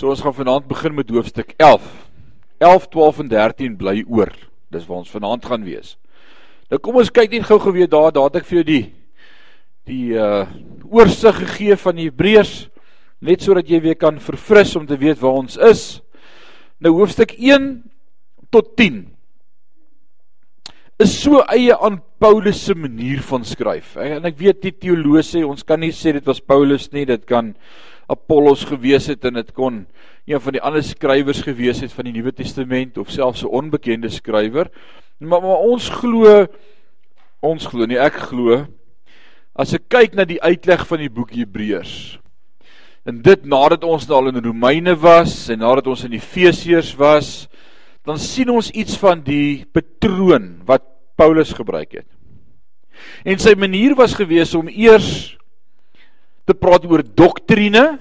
So ons gaan vanaand begin met hoofstuk 11. 11, 12 en 13 bly oor. Dis waar ons vanaand gaan wees. Nou kom ons kyk net gou-gou weer daar, daar het ek vir jou die die uh oorsig gegee van die Hebreërs net sodat jy weer kan verfris om te weet waar ons is. Nou hoofstuk 1 tot 10 is so eie aan Paulus se manier van skryf. En ek weet die teoloë sê ons kan nie sê dit was Paulus nie, dit kan Apollos gewees het en dit kon een van die ander skrywers gewees het van die Nuwe Testament of selfs 'n onbekende skrywer. Maar, maar ons glo ons glo nie ek glo as ek kyk na die uitleg van die boek Hebreërs. En dit nadat ons al in Romeine was en nadat ons in Efesiërs was, dan sien ons iets van die patroon wat Paulus gebruik het. En sy manier was gewees om eers te praat oor doktrine,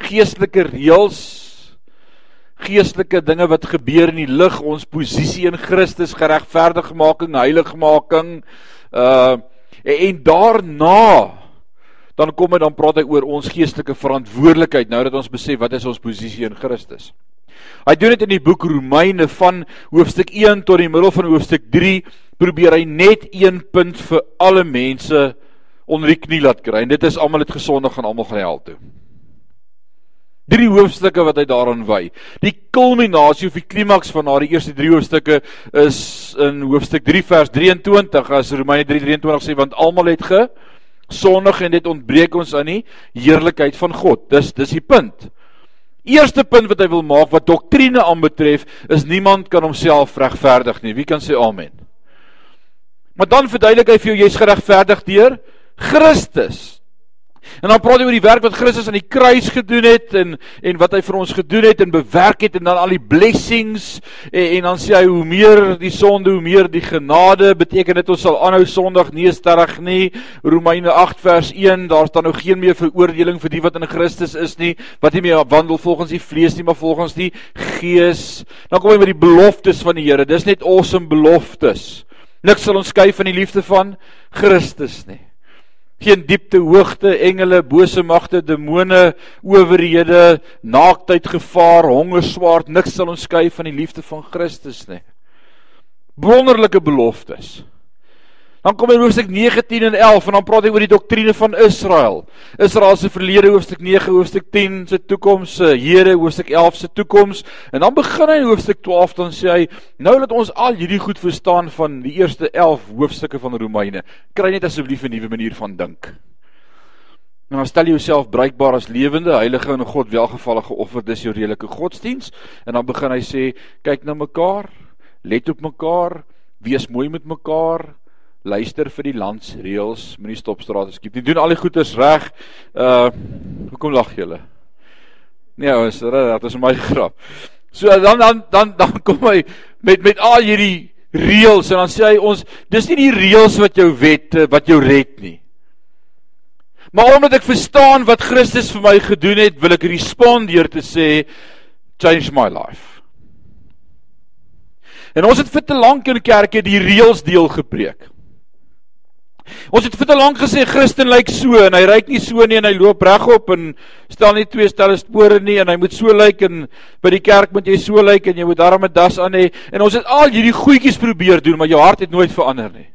geestelike reëls, geestelike dinge wat gebeur in die lig, ons posisie in Christus, geregverdigmaking, heiligmaking, uh en daarna dan kom hy dan praat hy oor ons geestelike verantwoordelikheid nou dat ons besef wat is ons posisie in Christus. Hy doen dit in die boek Romeine van hoofstuk 1 tot die middel van hoofstuk 3 probeer hy net een punt vir alle mense onder die knie laat kry en dit is almal het gesondig gaan almal gaan hel toe. Drie hoofstukke wat hy daaraan wy. Die kulminasie of die klimaks van daardie eerste drie hoofstukke is in hoofstuk 3 vers 23 as Romeine 3:23 sê want almal het ge sondig en dit ontbreek ons aan die heerlikheid van God. Dis dis die punt. Eerste punt wat hy wil maak wat doktrine aanbetref is niemand kan homself regverdig nie. Wie kan sê amen? Maar dan verduidelik hy vir jou jy's geregverdig deur Christus. En dan praat hy oor die werk wat Christus aan die kruis gedoen het en en wat hy vir ons gedoen het en bewerk het en dan al die blessings en, en dan sê hy hoe meer die sonde, hoe meer die genade beteken dit ons sal aanhou sondig nie sterrig nie. Romeine 8 vers 1, daar staan nou geen meer veroordeling vir die wat in Christus is nie, wat nie meer wandel volgens die vlees nie, maar volgens die gees. Dan kom hy met die beloftes van die Here. Dis net awesome beloftes. Niks sal ons skei van die liefde van Christus nie geen diepte, hoogte, engele, bose magte, demone, owerhede, naaktheid, gevaar, honger, swaard, niks sal ons skei van die liefde van Christus nie. Wonderlike beloftes. Dan kom hy hoofstuk 19 en 11 en dan praat hy oor die doktrine van Israel. Israel se verlede hoofstuk 9, hoofstuk 10 se toekoms, se Here hoofstuk 11 se toekoms en dan begin hy hoofstuk 12 dan sê hy nou dat ons al hierdie goed verstaan van die eerste 11 hoofstukke van Romeine, kry net asseblief 'n nuwe manier van dink. En dan stel jy jouself bruikbaar as lewende, heilige en God welgevallige offer, dis jou redelike godsdiens en dan begin hy sê kyk na mekaar, let op mekaar, wees mooi met mekaar luister vir die landsreëls, moenie stopstrate skiep nie. Doen al die goeders reg. Uh hoekom lag julle? Nee, ons dit is my grap. So dan dan dan dan kom hy met met al hierdie reëls en dan sê hy ons dis nie die reëls wat jou wet wat jou red nie. Maar omdat ek verstaan wat Christus vir my gedoen het, wil ek respond deur te sê change my life. En ons het vir te lank in kerke die reëls deel gepreek. Ons het vir te lank gesê Christen lyk so en hy ryk nie so nie en hy loop regop en stel nie twee stelle spore nie en hy moet so lyk en by die kerk moet jy so lyk en jy moet daarmee das aan hê en ons het al hierdie goedjies probeer doen maar jou hart het nooit verander nie.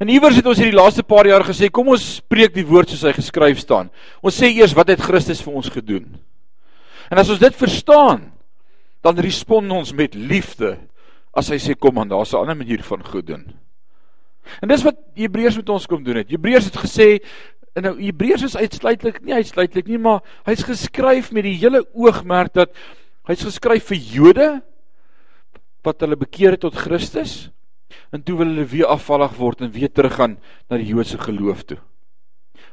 En iewers het ons hierdie laaste paar jaar gesê kom ons preek die woord soos hy geskryf staan. Ons sê eers wat het Christus vir ons gedoen? En as ons dit verstaan dan respond ons met liefde as hy sê kom aan daar's 'n ander manier van goed doen. En dis wat Hebreërs met ons kom doen het. Hebreërs het gesê en nou Hebreërs is uitsluitlik nie uitsluitlik nie, maar hy's geskryf met die hele oogmerk dat hy's geskryf vir Jode wat hulle bekeer het tot Christus en toe wil hulle weer afvallig word en weer teruggaan na die Joodse geloof toe.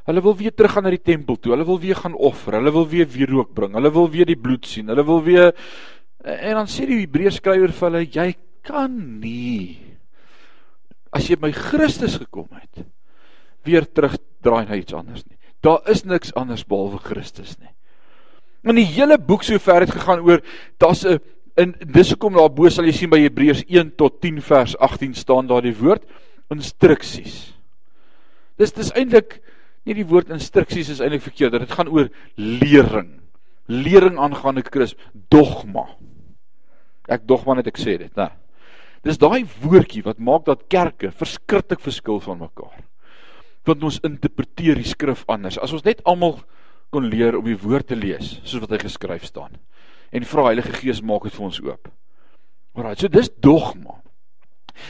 Hulle wil weer teruggaan na die tempel toe. Hulle wil weer gaan offer. Hulle wil weer wierook bring. Hulle wil weer die bloed sien. Hulle wil weer en dan sê die Hebreërs skrywer vir hulle jy kan nie as jy by Christus gekom het, weer terugdraai na iets anders nie. Daar is niks anders behalwe Christus nie. In die hele boek sover het gegaan oor daar's 'n in dis hoekom daar bo sal jy sien by Hebreërs 1 tot 10 vers 18 staan daar die woord instruksies. Dis dis eintlik Nie die woord instruksies is eintlik verkeerd. Dit gaan oor lering. Lering aangaande Christus, dogma. Ek dogma net ek sê dit, né? Dis daai woordjie wat maak dat kerke verskriklik verskil van mekaar. Want ons interpreteer die skrif anders. As ons net almal kon leer om die woord te lees soos wat hy geskryf staan en vra Heilige Gees maak dit vir ons oop. Alraai, so dis dogma.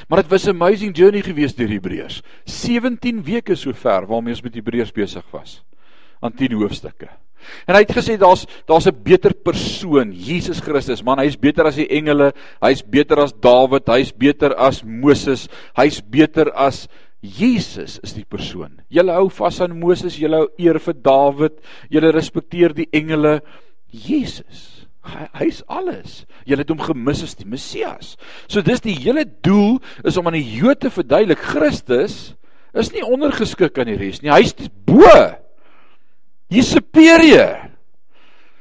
Maar dit was 'n amazing journey geweest deur Hebreërs. 17 weke sover waarmee ons met Hebreërs besig was aan 10 hoofstukke. En hy het gesê daar's daar's 'n beter persoon, Jesus Christus. Man, hy's beter as die engele, hy's beter as Dawid, hy's beter as Moses, hy's beter as Jesus is die persoon. Julle hou vas aan Moses, julle hou eer vir Dawid, julle respekteer die engele. Jesus hy's alles. Julle het hom gemis as die Messias. So dis die hele doel is om aan die Jode te verduidelik Christus is nie ondergeskik aan die res nie. Hy's bo. Hy's superieur.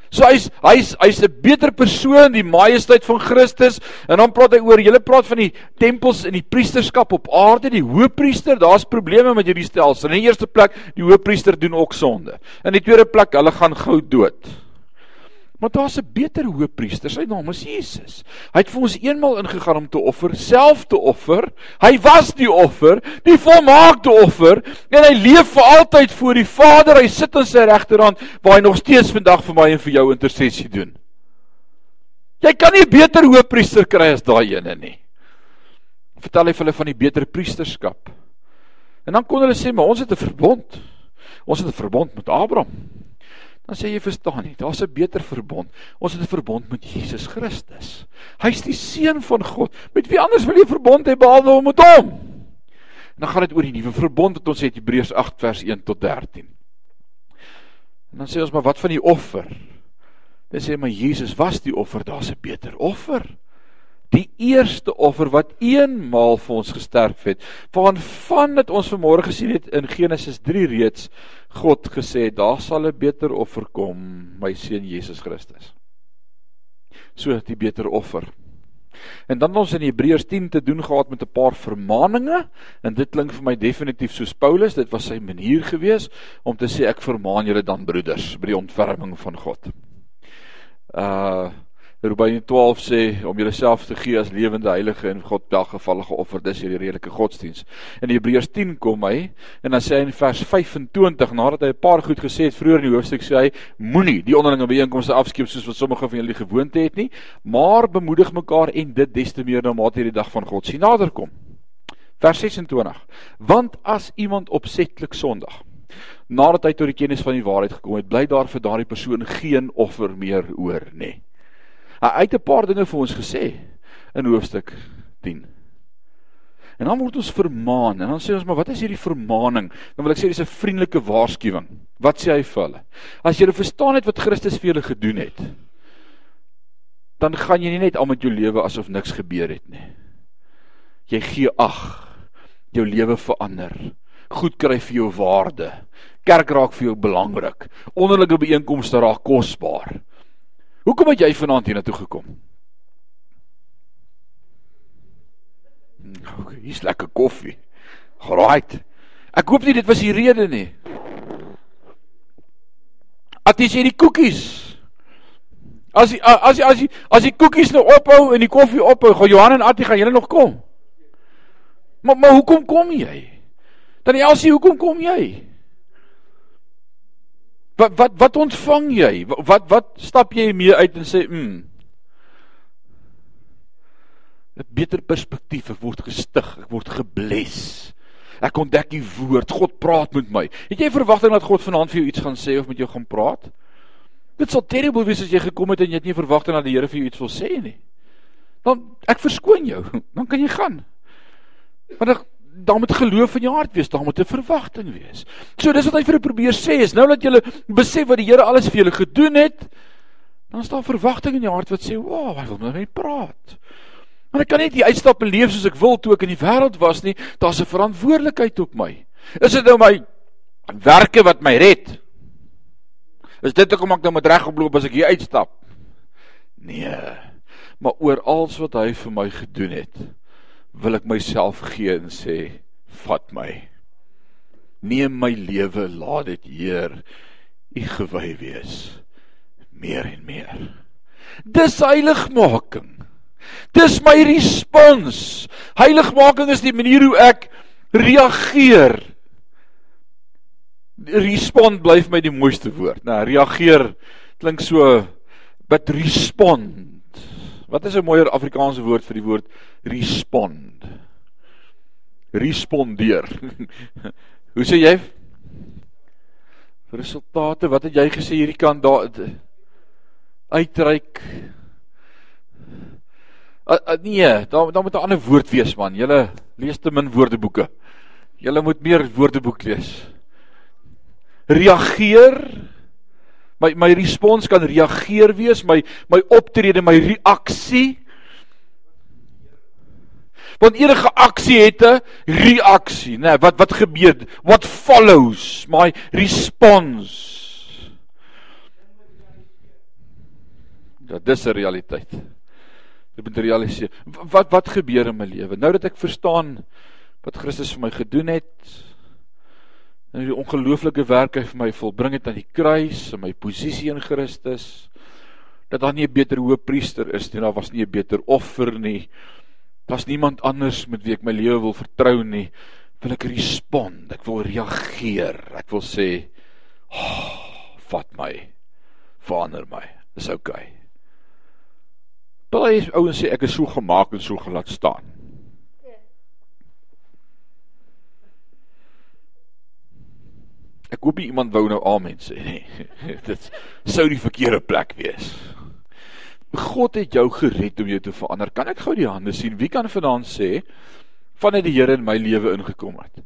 So hy's hy's hy's 'n beter persoon, die majesteit van Christus. En dan praat hy oor, julle praat van die tempels en die priesterskap op aarde, die hoëpriester, daar's probleme met hierdie stelsel. In die eerste plek, die hoëpriester doen ook sonde. In die tweede plek, hulle gaan gou dood. Maar daar's 'n beter hoëpriester, sy naam is Jesus. Hy het vir ons eenmal ingegaan om te offer, self te offer. Hy was die offer, die volmaakte offer, en hy leef vir altyd voor die Vader. Hy sit aan sy regterhand waar hy nog steeds vandag vir my en vir jou intersessie doen. Jy kan nie 'n beter hoëpriester kry as daai ene nie. Vertel hy vir hulle van die beter priesterskap. En dan kon hulle sê, "Maar ons het 'n verbond. Ons het 'n verbond met Abraham." Dan sê jy verstaan nie, daar's 'n beter verbond. Ons het 'n verbond met Jesus Christus. Hy's die seun van God. Met wie anders wil jy verbond hê behalwe met hom? En dan gaan dit oor die nuwe verbond wat ons het Hebreërs 8 vers 1 tot 13. En dan sê ons maar wat van die offer? Dan sê maar Jesus was die offer, daar's 'n beter offer die eerste offer wat eenmaal vir ons gesterf het. Van van dit ons vanmôre gesien het in Genesis 3 reeds God gesê daar sal 'n beter offer kom, my seun Jesus Christus. So die beter offer. En dan ons in Hebreërs 10 te doen gehad met 'n paar vermaaninge en dit klink vir my definitief soos Paulus, dit was sy manier gewees om te sê ek vermaan julle dan broeders by die ontferming van God. Uh Romeine 12 sê om jouself te gee as lewende heilige en God welgevallige offer, dis hierdie redelike godsdiens. In Hebreërs 10 kom hy en dan sê hy in vers 25 nadat hy 'n paar goed gesê het vroeër in die hoofstuk sê hy moenie die onderlinge byeenkomste afskeep soos wat sommige van julle gewoonte het nie, maar bemoedig mekaar en dit des te meer nou mate hierdie dag van God sien naderkom. Vers 26. Want as iemand opsetlik sondig nadat hy tot die kennis van die waarheid gekom het, bly daar vir daardie persoon geen offer meer oor nie. Hy het 'n paar dinge vir ons gesê in hoofstuk 10. En dan word ons vermaan en dan sê ons maar wat is hierdie vermaaning? Dan wil ek sê dis 'n vriendelike waarskuwing. Wat sê hy vir hulle? As julle verstaan het wat Christus vir julle gedoen het, dan gaan jy nie net al met jou lewe asof niks gebeur het nie. Jy gee ag. Jou lewe verander. Goed kry vir jou waarde. Kerk raak vir jou belangrik. Onderlinge byeenkomste raak kosbaar. Hoekom het jy vanaand hiernatoe gekom? Nou, hier's lekker koffie. Right. Ek hoop nie dit was die rede nie. Aties jy die koekies? As die, as die, as die, as die koekies nou ophou en die koffie ophou, gaan Johan en Attie gaan julle nog kom? Maar maar hoekom kom jy? Dan Elsie, hoekom kom jy? Wat wat wat ontvang jy? Wat wat stap jy mee uit en sê, "Mm. 'n beter perspektief, ek word gestig, ek word gebless. Ek ontdek die woord, God praat met my." Het jy verwagting dat God vanaand vir jou iets gaan sê of met jou gaan praat? Dit sal terrible wees as jy gekom het en jy het nie verwagting dat die Here vir jou iets wil sê nie. Dan ek verskoon jou, dan kan jy gaan. Maar dan daar moet geloof in jou hart wees, daar moet 'n verwagting wees. So dis wat hy vir hulle probeer sê is nou dat jy besef wat die Here alles vir julle gedoen het, dan is daar verwagting in jou hart wat sê, "Wow, hy wil met my praat." Maar ek kan net die uitstap en leef soos ek wil toe ek in die wêreld was nie, daar's 'n verantwoordelikheid op my. Is dit nou my werke wat my red? Is dit hoekom ek nou moet regoploop as ek hier uitstap? Nee. Maar oor alles wat hy vir my gedoen het, wil ek myself gee en sê vat my Neem my lewe, laat dit Heer U gewy wees meer en meer. Dis heiligmaking. Dis my respons. Heiligmaking is die manier hoe ek reageer. Respond bly vir my die mooiste woord. Nou, reageer klink so but respond. Wat is 'n mooier Afrikaanse woord vir die woord respond? Respondeer. Hoe sê jy? Resultate, wat het jy gesê hierdie kan daar uitreik? Uh, uh, nee, daar daar moet 'n ander woord wees man. Julle lees te min woordeboeke. Julle moet meer woordeboek lees. Reageer. My my respons kan reageer wees, my my optrede, my reaksie. Want enige aksie het 'n reaksie, né? Nee, wat wat gebeur? What follows my response? Dat dis 'n realiteit. Ek moet realiseer wat wat gebeur in my lewe. Nou dat ek verstaan wat Christus vir my gedoen het en die ongelooflike werk hy vir my volbring het aan die kruis en my posisie in Christus dat daar nie 'n beter hoëpriester is nie, daar was nie 'n beter offer nie. Daar's niemand anders met wie ek my lewe wil vertrou nie. Wil ek respond, ek wil reageer. Ek wil sê, oh, "Vat my. Verander my. Dis oukei." Okay. Baie ouens sê ek is so gemaak en so gelaat staan. Ek hoop iemand wou nou amen sê nie. Dit sou die verkeerde plek wees. God het jou gered om jou te verander. Kan ek gou die hande sien? Wie kan vanaand sê vanuit die Here in my lewe ingekom het?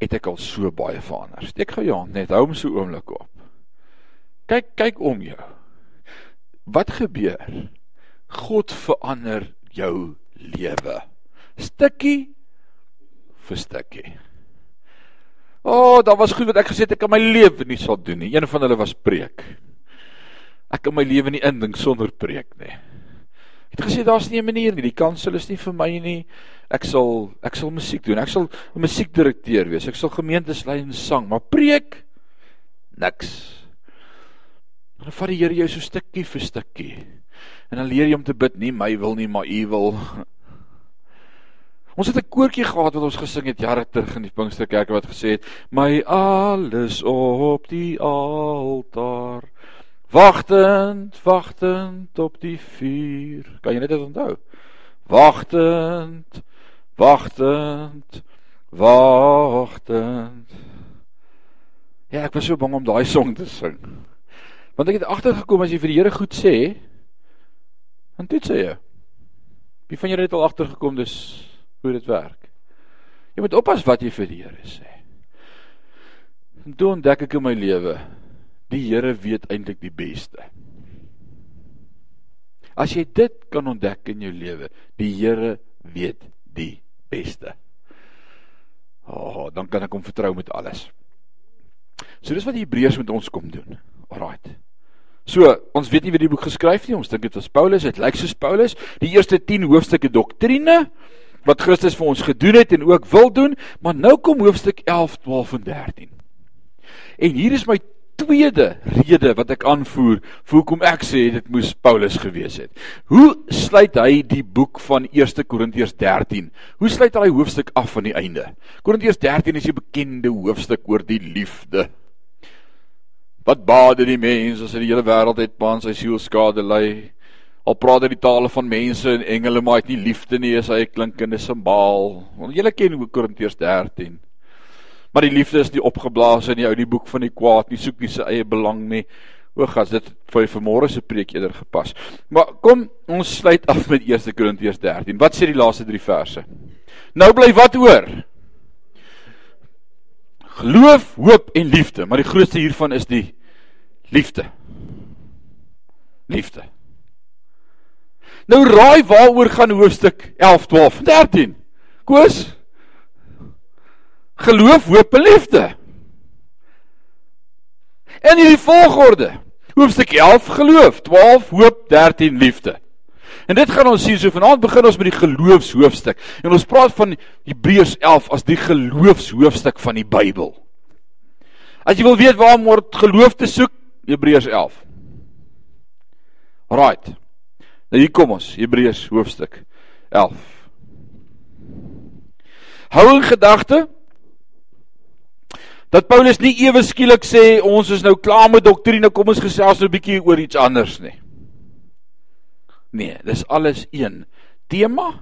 Het ek al so baie verander. Steek gou jou hand net, hou hom so oomblik op. Kyk, kyk om jou. Wat gebeur? God verander jou lewe. Stukkie vir stukkie. O, oh, daar was goed wat ek gesê het ek in my lewe nie sal doen nie. Een van hulle was preek. Ek kan my lewe nie indink sonder preek nie. Ek het gesê daar's nie 'n manier nie. Die kansel is nie vir my nie. Ek sal ek sal musiek doen. Ek sal 'n musiekdirekteur wees. Ek sal gemeentes lei en sang, maar preek niks. Dan vat die Here jou so stukkie vir stukkie. En dan leer jy om te bid, nie my wil nie, maar U wil. Ons het 'n koortjie gehad wat ons gesing het jare terug in die Pinksterkerk wat gesê het: "My alles op die altaar, wagtend, wagtend op die vuur." Kan jy net dit onthou? Wagtend, wagtend, wagtend. Ja, ek was so bang om daai song te sing. Want ek het agtergekom as jy vir die Here goed sê, En dit sê jy. Wie van julle het al agtergekom dis hoe dit werk? Jy moet oppas wat jy vir die Here sê. En toe ontdek ek in my lewe, die Here weet eintlik die beste. As jy dit kan ontdek in jou lewe, die Here weet die beste. Oh, dan kan ek hom vertrou met alles. So dis wat die Hebreërs met ons kom doen. Alraight. So, ons weet nie wie die boek geskryf nie, ons dink dit was Paulus, dit lyk soos Paulus. Die eerste 10 hoofstukke doktrine wat Christus vir ons gedoen het en ook wil doen, maar nou kom hoofstuk 11, 12 en 13. En hier is my tweede rede wat ek aanvoer vir hoekom ek sê dit moes Paulus gewees het. Hoe sluit hy die boek van 1 Korintiërs 13? Hoe sluit hy hoofstuk af aan die einde? Korintiërs 13 is die bekende hoofstuk oor die liefde. Wat baade die mens as hy die hele wêreld het baan sy siel skade ly? Al praat hy die tale van mense en engele, maar hy het nie liefde nie, is hy 'n klinkende simbaal. Want julle ken hoe Korintiërs 13. Maar die liefde is nie opgeblaas in die ou die boek van die kwaad nie, soek nie sy eie belang nie. O gas, dit vir vanmôre se preek eerder gepas. Maar kom, ons sluit af met 1 Korintiërs 13. Wat sê die laaste 3 verse? Nou bly wat oor? Geloof, hoop en liefde, maar die grootste hiervan is die Liefde. Liefde. Nou raai waaroor gaan hoofstuk 11, 12, 13. Koos? Geloof, hoop en liefde. En hierdie volgorde. Hoofstuk 11 geloof, 12 hoop, 13 liefde. En dit gaan ons sien so vanaand begin ons met die geloofshoofstuk. En ons praat van Hebreërs 11 as die geloofshoofstuk van die Bybel. As jy wil weet waar om geloof te soek, Hebreërs 11. Right. Nou hier kom ons, Hebreërs hoofstuk 11. Hou in gedagte dat Paulus nie ewe skielik sê ons is nou klaar met doktrine, kom ons gesels nou 'n bietjie oor iets anders nie. Nee, dis alles een tema.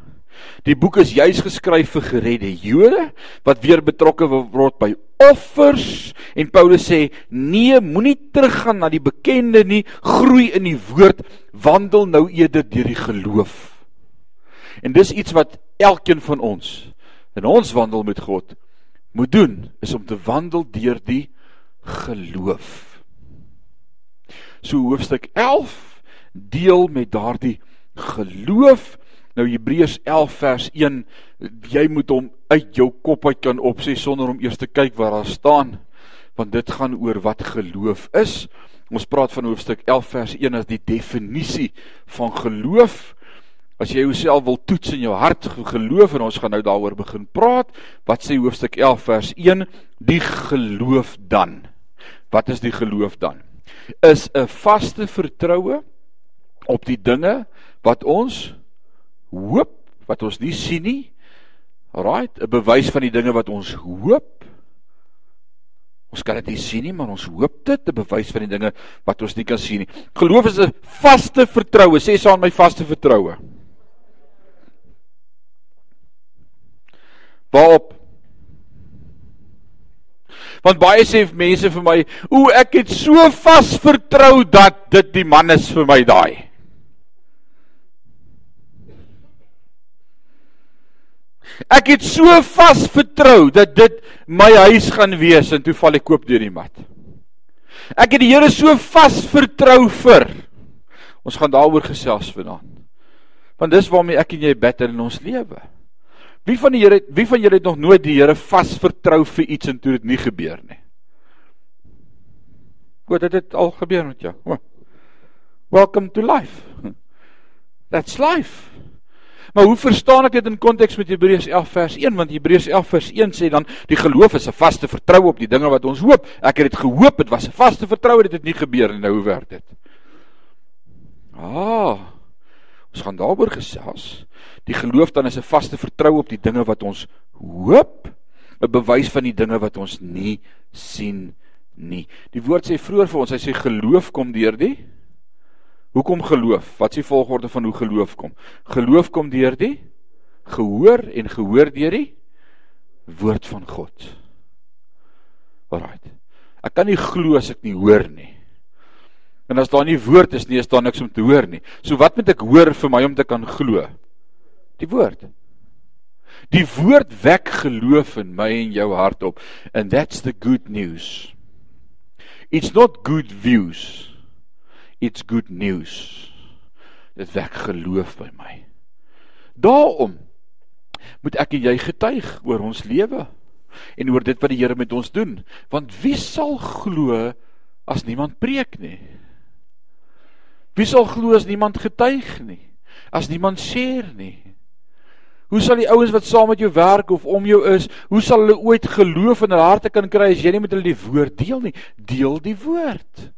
Die boek is juis geskryf vir geredde Jode wat weer betrokke word by offers en Paulus sê nee, moenie teruggaan na die bekende nie, groei in die woord, wandel nou eerder deur die geloof. En dis iets wat elkeen van ons in ons wandel met God moet doen, is om te wandel deur die geloof. So hoofstuk 11 deel met daardie geloof. Nou Hebreërs 11 vers 1, jy moet hom uit jou kop uit kan opsê sonder om eers te kyk waar daar staan, want dit gaan oor wat geloof is. Ons praat van hoofstuk 11 vers 1 as die definisie van geloof. As jy jouself wil toets in jou hart geloof en ons gaan nou daaroor begin praat, wat sê hoofstuk 11 vers 1? Die geloof dan. Wat is die geloof dan? Is 'n vaste vertroue op die dinge wat ons hoop, wat ons nie sien nie. Right, 'n bewys van die dinge wat ons hoop. Ons kan dit nie sien nie, maar ons hoop dit, 'n bewys van die dinge wat ons nie kan sien nie. Geloof is 'n vaste vertroue, sê saam my vaste vertroue. Waarop? Want baie sê mense vir my, "O, ek het so vas vertrou dat dit die man is vir my daai." Ek het so vas vertrou dat dit my huis gaan wees en toe val ek koop deur die mat. Ek het die Here so vas vertrou vir. Ons gaan daaroor gesels vanaand. Want dis waarmee ek en jy battle in ons lewe. Wie van die Here, wie van julle het nog nooit die Here vas vertrou vir iets en toe dit nie gebeur nie? Goed, dit het al gebeur met jou. Welcome to life. That's life. Maar hoe verstaan ek dit in konteks met Hebreërs 11 vers 1? Want Hebreërs 11 vers 1 sê dan die geloof is 'n vaste vertroue op die dinge wat ons hoop. Ek het dit gehoop, dit was 'n vaste vertroue dit nie gebeur nie. Nou hoe werk dit? Ah. Ons gaan daaroor gesels. Die geloof dan is 'n vaste vertroue op die dinge wat ons hoop, 'n bewys van die dinge wat ons nie sien nie. Die woord sê vroeër vir ons, hy sê geloof kom deur die Hoekom geloof? Wat is die volgorde van hoe geloof kom? Geloof kom deur die gehoor en gehoor deur die woord van God. Alraait. Ek kan nie glo as ek nie hoor nie. En as daar nie woord is nie, is daar niks om te hoor nie. So wat moet ek hoor vir my om te kan glo? Die woord. Die woord wek geloof in my en jou hart op. And that's the good news. It's not good views. It's good news. Dit wek geloof by my. Daarom moet ek en jy getuig oor ons lewe en oor dit wat die Here met ons doen, want wie sal glo as niemand preek nie? Wie sal glo as niemand getuig nie? As niemand share nie? Hoe sal die ouens wat saam met jou werk of om jou is, hoe sal hulle ooit geloof in hulle harte kan kry as jy nie met hulle die woord deel nie? Deel die woord.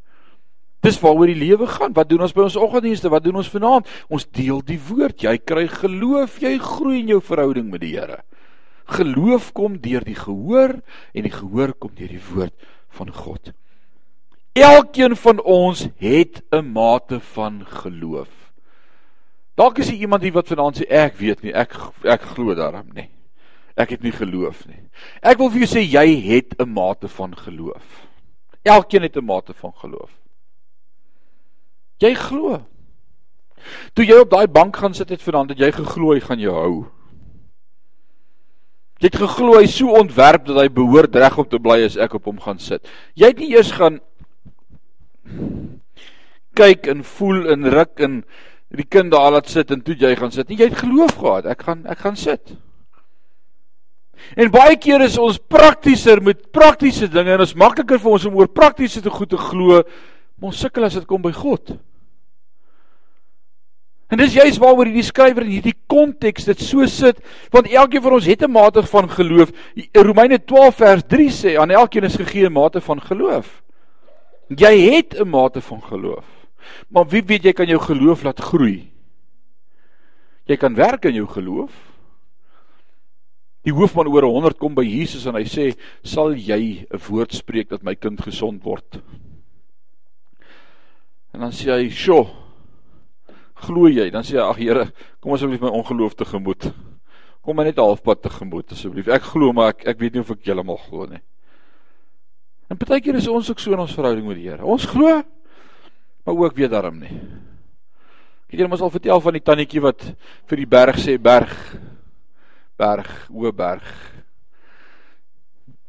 Dis waaroor die lewe gaan. Wat doen ons by ons oggenddienste? Wat doen ons vanaand? Ons deel die woord. Jy kry geloof, jy groei in jou verhouding met die Here. Geloof kom deur die gehoor en die gehoor kom deur die woord van God. Elkeen van ons het 'n mate van geloof. Dalk is jy iemand hier wat vanaand sê ek weet nie, ek ek glo daarom nie. Ek het nie geloof nie. Ek wil vir jou sê jy het 'n mate van geloof. Elkeen het 'n mate van geloof. Jy glo. Toe jy op daai bank gaan sit het vanaand, het jy geglo hy gaan jou hou. Jy het geglo hy so ontwerp dat hy behoort reg op te bly as ek op hom gaan sit. Jy het nie eers gaan kyk en voel en ruk en die kind daar laat sit en toe jy gaan sit. Jy het geloof gehad. Ek gaan ek gaan sit. En baie keer is ons praktischer met praktiese dinge en ons makliker vir ons om oor praktiese te goed te glo, ons sukkel as dit kom by God. En dis juist waaroor hierdie skrywer in hierdie konteks dit so sit, want elkeen van ons het 'n mate van geloof. Romeine 12 vers 3 sê aan elkeen is gegee 'n mate van geloof. Jy het 'n mate van geloof. Maar wie weet jy kan jou geloof laat groei? Jy kan werk in jou geloof. Die hoofman oor 100 kom by Jesus en hy sê, "Sal jy 'n woord spreek dat my kind gesond word?" En dan sê hy, "Sjoe, glo jy?" Dan sê hy, "Ag Here, kom asseblief my ongeloof te gemoed. Kom my net halfpad te gemoed asseblief. Ek glo, maar ek ek weet nie of ek heeltemal glo nie." En baie keer is ons ook so in ons verhouding met die Here. Ons glo, maar ook weet daarom nie. Ek het julle mos al vertel van die tannetjie wat vir die berg sê berg berg, o berg.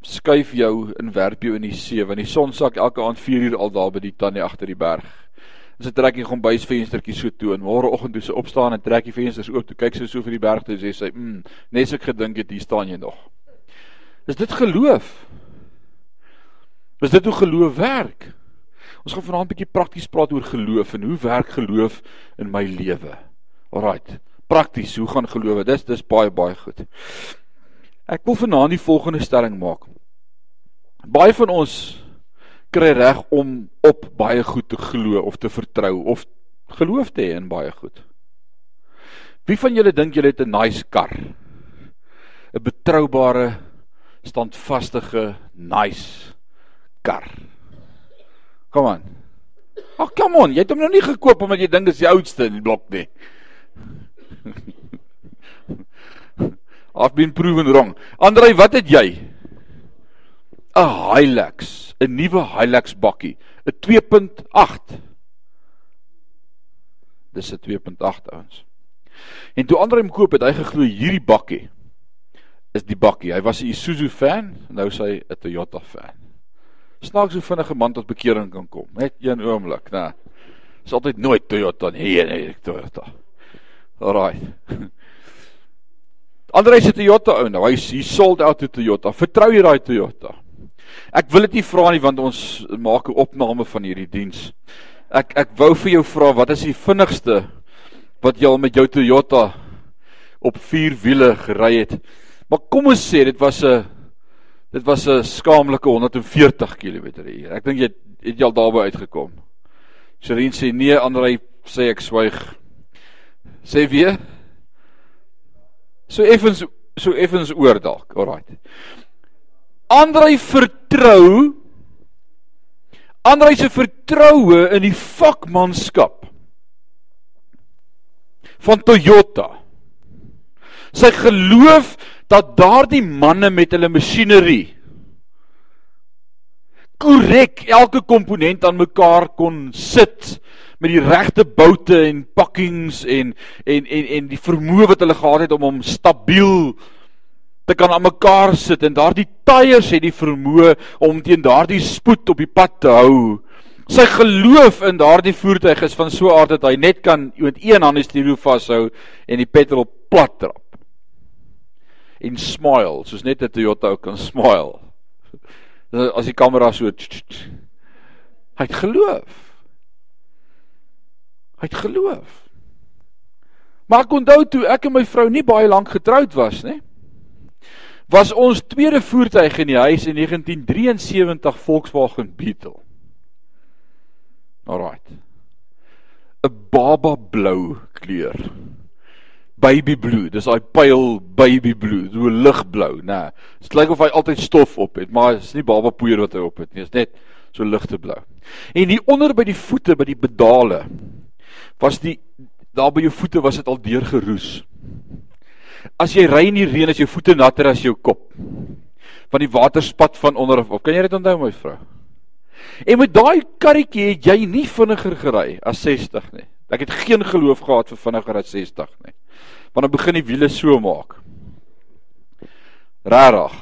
Skuif jou en werp jou in die see want die son sak elke aand 4 uur al daar by die tannie agter die berg. En sy trek die kombuisvenstertjie so toe en môreoggend toe sy opstaan en trek die vensters oop toe kyk sy so vir die berg toe sê sy, "Mm, nes ek gedink het hier staan jy nog." Is dit geloof? Is dit hoe geloof werk? Ons gaan vanaand 'n bietjie prakties praat oor geloof en hoe werk geloof in my lewe. Alraight. Prakties, hoe gaan geloof? Dis dis baie baie goed. Ek wil vanaand die volgende stelling maak. Baie van ons kry reg om op baie goed te glo of te vertrou of geloof te hê in baie goed. Wie van julle dink julle het 'n nice kar? 'n Betroubare, standvastige, nice kar. Kom aan. Ag, kom aan, jy het hom nog nie gekoop omdat jy dink dit is die oudste in die blok nie. I've been proven wrong. Andrei, wat het jy? 'n Hilux, 'n nuwe Hilux bakkie, 'n 2.8. Dis 'n 2.8 ouens. En toe Andrei hom koop, het hy geglo hierdie bakkie is die bakkie. Hy was 'n Isuzu fan, nou is hy 'n Toyota fan. Snaaks hoe vinnig 'n man tot bekering kan kom. Net een oomblik, né? Is altyd nooit Toyota nie, nee, nee, Toyota. Alraai. Andre se Toyota ou nou, hy hy sold out to Toyota. Vertrou jy daai Toyota? Ek wil dit nie vra nie want ons maak 'n opname van hierdie diens. Ek ek wou vir jou vra wat is die vinnigste wat jy al met jou Toyota op 4 wiele gery het? Maar kom ons sê dit was 'n Dit was 'n skaamlike 140 km/h. Ek dink jy het, jy al daarby uitgekom. Sherin sê nee, Andrei sê ek swyg. Sê weer. So effens so effens oor dalk. Alraight. Andrei vertrou Andrei se vertroue in die vakmanskap van Toyota. Sy geloof dat daardie manne met hulle masjinerie korrek elke komponent aan mekaar kon sit met die regte boute en pakkings en en en en die vermoë wat hulle gehad het om hom stabiel te kan aan mekaar sit en daardie tyres het die vermoë om teen daardie spoed op die pad te hou. Sy geloof in daardie voertuig is van so 'n aard dat hy net kan met een hand die stuur vashou en die petrol plat trap en smile, soos net 'n Toyota ou kan smile. As die kamera so hy het geloof. Hy het geloof. Maar ek onthou toe ek en my vrou nie baie lank getroud was, nê? Was ons tweede voertuig in die huis in 1973 Volkswagen Beetle. Alraight. 'n baba blou kleur baby blue. Dis daai pyl baby blue, so ligblou, nê. Dit lyk of hy altyd stof op het, maar dit is nie baba poeier wat hy op het nie. Dit is net so ligte blou. En hier onder by die voete by die pedale was die daar by jou voete was dit al deurgeroes. As jy ry in die reën as jou voete natter as jou kop. Van die water spat van onder af. Kan jy dit onthou my vrou? En met daai karretjie het jy nie vinniger gery as 60 nie. Ek het geen geloof gehad vir vinniger as 60 nie. Want dan begin die wiele so maak. Rarig.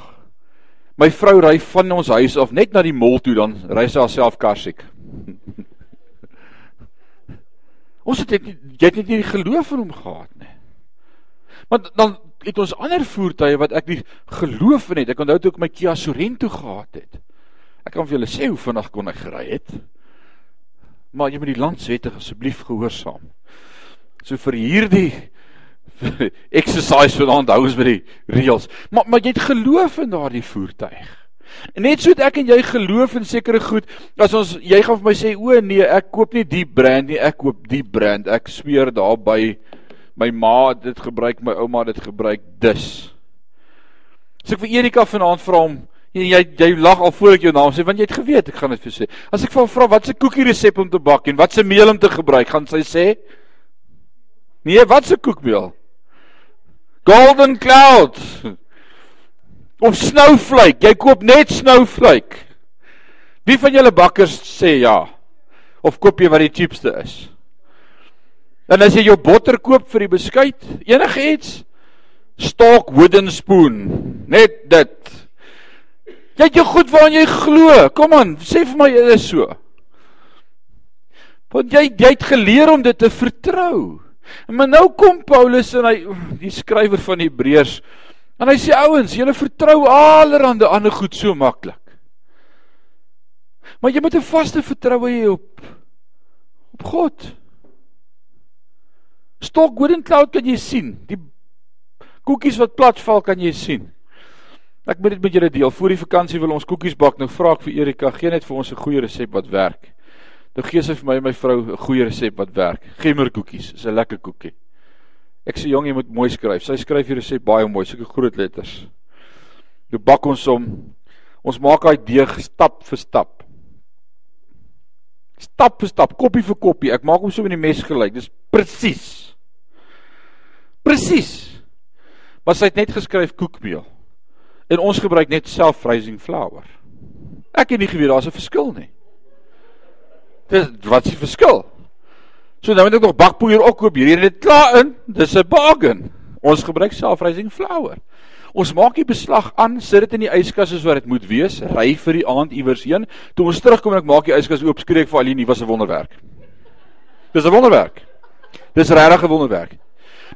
My vrou ry van ons huis af net na die mall toe dan ry sy haarself karsiek. ons het net jy het net nie geloof in hom gehad nie. Maar dan het ons ander voertuie wat ek nie geloof in het. Ek onthou toe ek my Kia Sorento gehad het. Ek kan vir julle sê hoe vinnig kon ek gery het. Maar jy moet die landswette asseblief gehoorsaam. So vir hierdie exercise vanaand hou ons by die reëls. Maar maar jy het geloof in daardie voertuig. Net so het ek en jy geloof in sekere goed. As ons jy gaan vir my sê o nee, ek koop nie die brand nie, ek koop die brand. Ek sweer daarby my ma het dit gebruik, my ouma het dit gebruik, dus. As ek vir Erika vanaand vra hom, jy jy, jy lag al voor ek jou naam sê, want jy het geweet ek gaan dit vir sê. As ek vir hom vra wat se koekie resep om te bak en wat se meel om te gebruik, gaan sy sê Nee, wat se koekmeel? Golden Cloud. Of Snowflake. Jy koop net Snowflake. Wie van julle bakkers sê ja? Of koop jy wat die cheapste is? En as jy jou botter koop vir die beskuit, enigiets stock wooden spoon, net dit. Jy het jou goed waaraan jy glo. Kom aan, sê vir my dit is so. Want jy jy het geleer om dit te vertrou. Maar nou kom Paulus en hy die skrywer van Hebreërs en hy sê ouens, julle vertrou allerhande ander goed so maklik. Maar jy moet 'n vaste vertroue hê op op God. Stok Golden Cloud kan jy sien. Die koekies wat platval kan jy sien. Ek moet dit met julle deel. Voor die vakansie wil ons koekies bak. Nou vra ek vir Erika, gee net vir ons 'n goeie resep wat werk. Nou gee sy vir my en my vrou 'n goeie resep wat werk. Gemmerkoekies, is 'n lekker koekie. Ek sê jong, jy moet mooi skryf. Sy skryf die resep baie mooi, sulke groot letters. Nou bak ons hom. Ons maak daai deeg stap vir stap. Stap vir stap, koppie vir koppie. Ek maak hom so met die mes gelyk. Dis presies. Presies. Maar sy het net geskryf koekmeel. En ons gebruik net self-rising flour. Ek het nie geweet daar's 'n verskil nie. Dis wat die verskil? So nou moet ek nog bakpoeier ook koop. Hierdie het dit klaar in. Dis 'n bargain. Ons gebruik self-rising flour. Ons maak die beslag aan, sit dit in die yskas soos wat dit moet wees, ry vir die aand iewers heen. Toe ons terugkom en ek maak die yskas oop, skree ek vir Aline, "Was 'n wonderwerk." Dis 'n wonderwerk. Dis regtig 'n wonderwerk.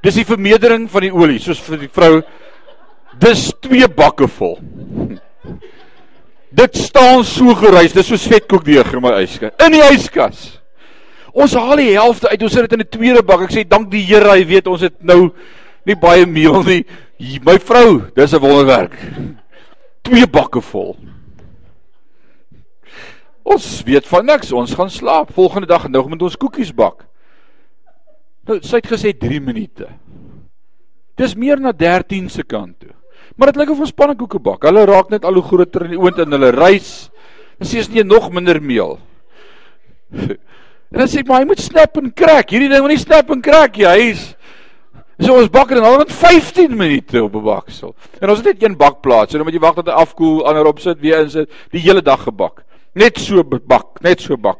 Dis die vermeerdering van die olie, soos vir die vrou. Dis twee bakke vol. Dit staan so gereis, dis so vetkoekdeeg in my yskas. In die yskas. Ons haal die helfte uit, ons sit dit in 'n tweede bak. Ek sê dank die Here, hy weet ons het nou nie baie meel nie. My vrou, dis 'n wonderwerk. Twee bakke vol. Ons weet van niks, ons gaan slaap. Volgende dag nou moet ons koekies bak. Nou, sy het gesê 3 minute. Dis meer na 13 se kant toe. Maar dit lyk of ons pannekoeke bak. Hulle raak net al hoe groter in die oond en hulle rys. Dan sê jy nog minder meel. En dan sê ek maar hy moet snap en krak. Hierdie ding moet nie snap en krak nie. Hy's So ons bak en al met 15 minute op 'n baksel. En ons het net een bakplaas. So dan moet jy wag tot hy afkoel, ander opsit, weer insit, die hele dag gebak. Net so bak, net so bak.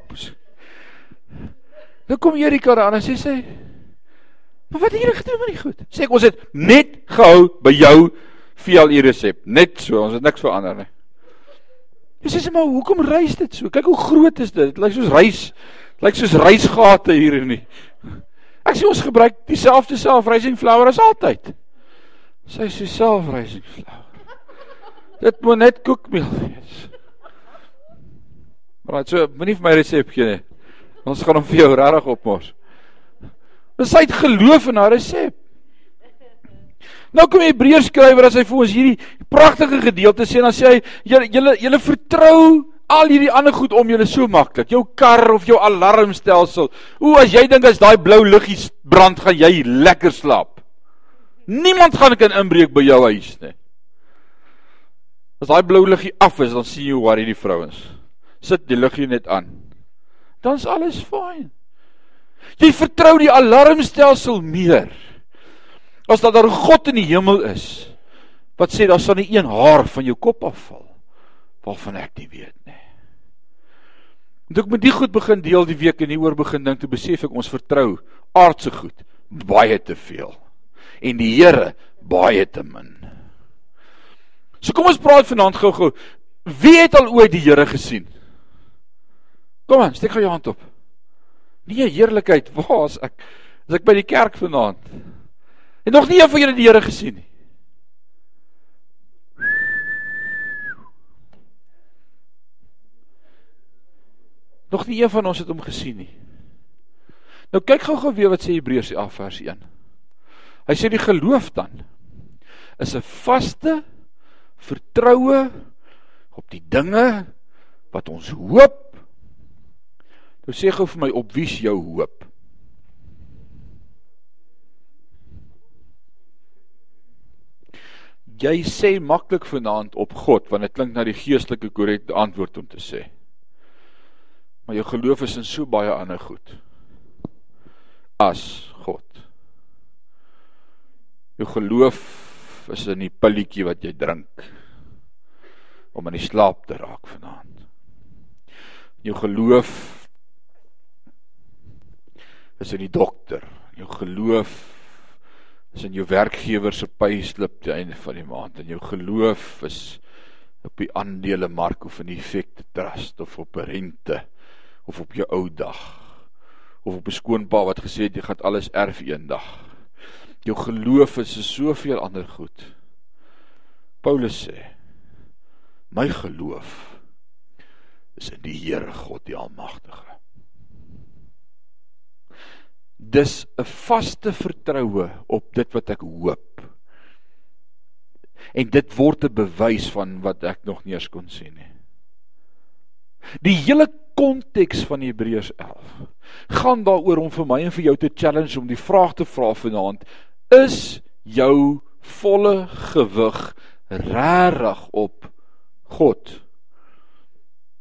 Nou kom Erika daar en sê sy: "Maar wat het jy gedoen met die goed?" Sê ek: "Ons het net gehou by jou VLI resep, net so, ons het niks verander nie. Dis is maar hoekom reis dit so? Kyk hoe groot is dit. Dit lyk soos reis, lyk soos reisgate hier in die. Ek sê ons gebruik dieselfde self-rising flour as altyd. Sy sê self-rising flour. Dit moet net koekmeel wees. Maar so, moenie vir my resep gee nie. Ons gaan hom vir jou regtig opmors. Dis hy het geloof in haar resep. Nou kom die Hebreërs skrywer as hy vir ons hierdie pragtige gedeelte sê en dan sê hy julle julle julle vertrou al hierdie ander goed om julle so maklik. Jou kar of jou alarmstelsel. O, as jy dink as daai blou liggies brand, gaan jy lekker slaap. Niemand gaan kan inbreek by jou huis nie. As daai blou liggie af is, dan sien jy hoe worry die vrouens. Sit die liggie net aan. Dan's alles fyn. Jy vertrou die alarmstelsel meer as dat daar 'n God in die hemel is wat sê daar sal nie een haar van jou kop afval waarvan ek nie weet nie. En ek moet die goed begin deel die week en hieroor begin dink te besef ek ons vertrou aardse goed baie te veel en die Here baie te min. So kom ons praat vanaand gou-gou. Wie het al ooit die Here gesien? Kom aan, steek gou jou hand op. Nee, heerlikheid, waar is ek? Is ek by die kerk vanaand? Het nog nie een van julle die Here gesien nie. Nog nie een van ons het hom gesien nie. Nou kyk gou-gou weer wat sê Hebreërs 11 vers 1. Hy sê die geloof dan is 'n vaste vertroue op die dinge wat ons hoop. Nou sê gou vir my op wie is jou hoop? Jy sê maklik vanaand op God want dit klink na die geestelike korrekte antwoord om te sê. Maar jou geloof is in so baie ander goed as God. Jou geloof is in die pilletjie wat jy drink om in die slaap te raak vanaand. Jou geloof is in die dokter. Jou geloof is in jou werkgewer se payslip te einde van die maand en jou geloof is op die aandelemark of in die effekte trust of op rente of op jou ou dag of op 'n skoonpa wat gesê het jy gaan alles erf eendag. Jou geloof is so soveel ander goed. Paulus sê my geloof is in die Here God die Almagtige. Dis 'n vaste vertroue op dit wat ek hoop. En dit word 'n bewys van wat ek nog nie eens kon sien nie. Die hele konteks van Hebreërs 11 gaan daaroor om vir my en vir jou te challenge om die vraag te vra vanaand: Is jou volle gewig regtig op God?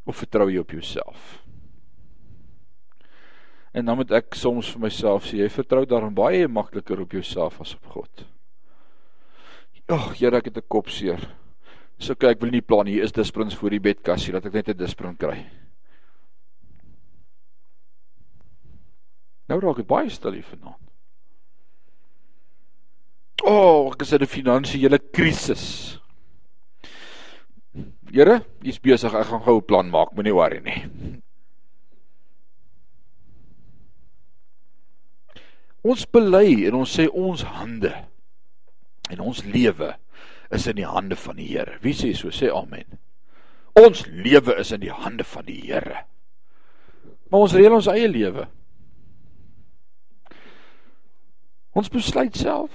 Of vertrou jy op jouself? En dan moet ek soms vir myself sê, jy vertrou daarom baie makliker op jouself as op God. Ag, Here, ek het 'n kop seer. So kyk, ek wil nie plan hier is disprins voor die bedkassie dat ek net 'n disprin kry. Nou raak dit baie stil hier vanaand. O, oh, ek is in 'n finansiële krisis. Here, jy's besig, ek gaan gou 'n plan maak, moenie worry nie. Ons bely en ons sê ons hande en ons lewe is in die hande van die Here. Wie sê so? Sê amen. Ons lewe is in die hande van die Here. Maar ons reël ons eie lewe. Ons besluit self.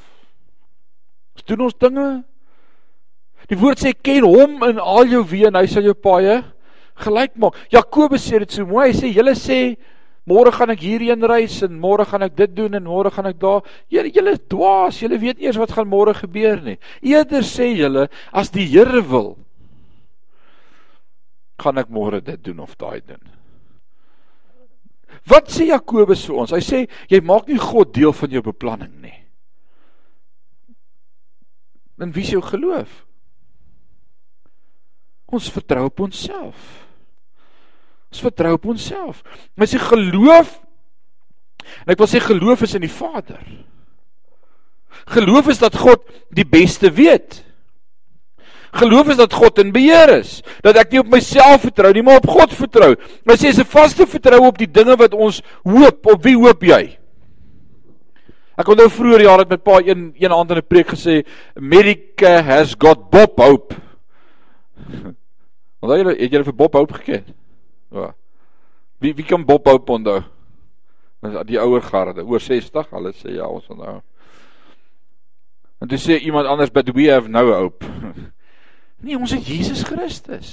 Ons doen ons dinge. Die woord sê ken hom in al jou weë en hy sal jou paaie gelyk maak. Jakobus sê dit so mooi. Hy sê julle sê môre gaan ek hierheen reis en môre gaan ek dit doen en môre gaan ek daar. Julle julle dwaas, julle weet nie eers wat gaan môre gebeur nie. Eerder sê julle as die Here wil gaan ek môre dit doen of daai doen. Wat sê Jakobus vir ons? Hy sê jy maak nie God deel van jou beplanning nie. Dan wie is jou geloof? Ons vertrou op onsself. Ons vertrou op onsself. Maar sy geloof en ek wil sê geloof is in die Vader. Geloof is dat God die beste weet. Geloof is dat God in beheer is, dat ek nie op myself vertrou nie, maar op God vertrou. Maar sê is 'n vaste vertroue op die dinge wat ons hoop. Op wie hoop jy? Ek onthou vroeër jaar het met pa een een aand in 'n preek gesê, America has got Bob Hope. Onthou jy het jy vir Bob Hope geken? Ja. Wie wie kan Bob Hope onthou? Die ouer garde, oor 60, hulle sê ja, ons onthou. En dis sê iemand anders, but we have no hope. Nee, ons het Jesus Christus.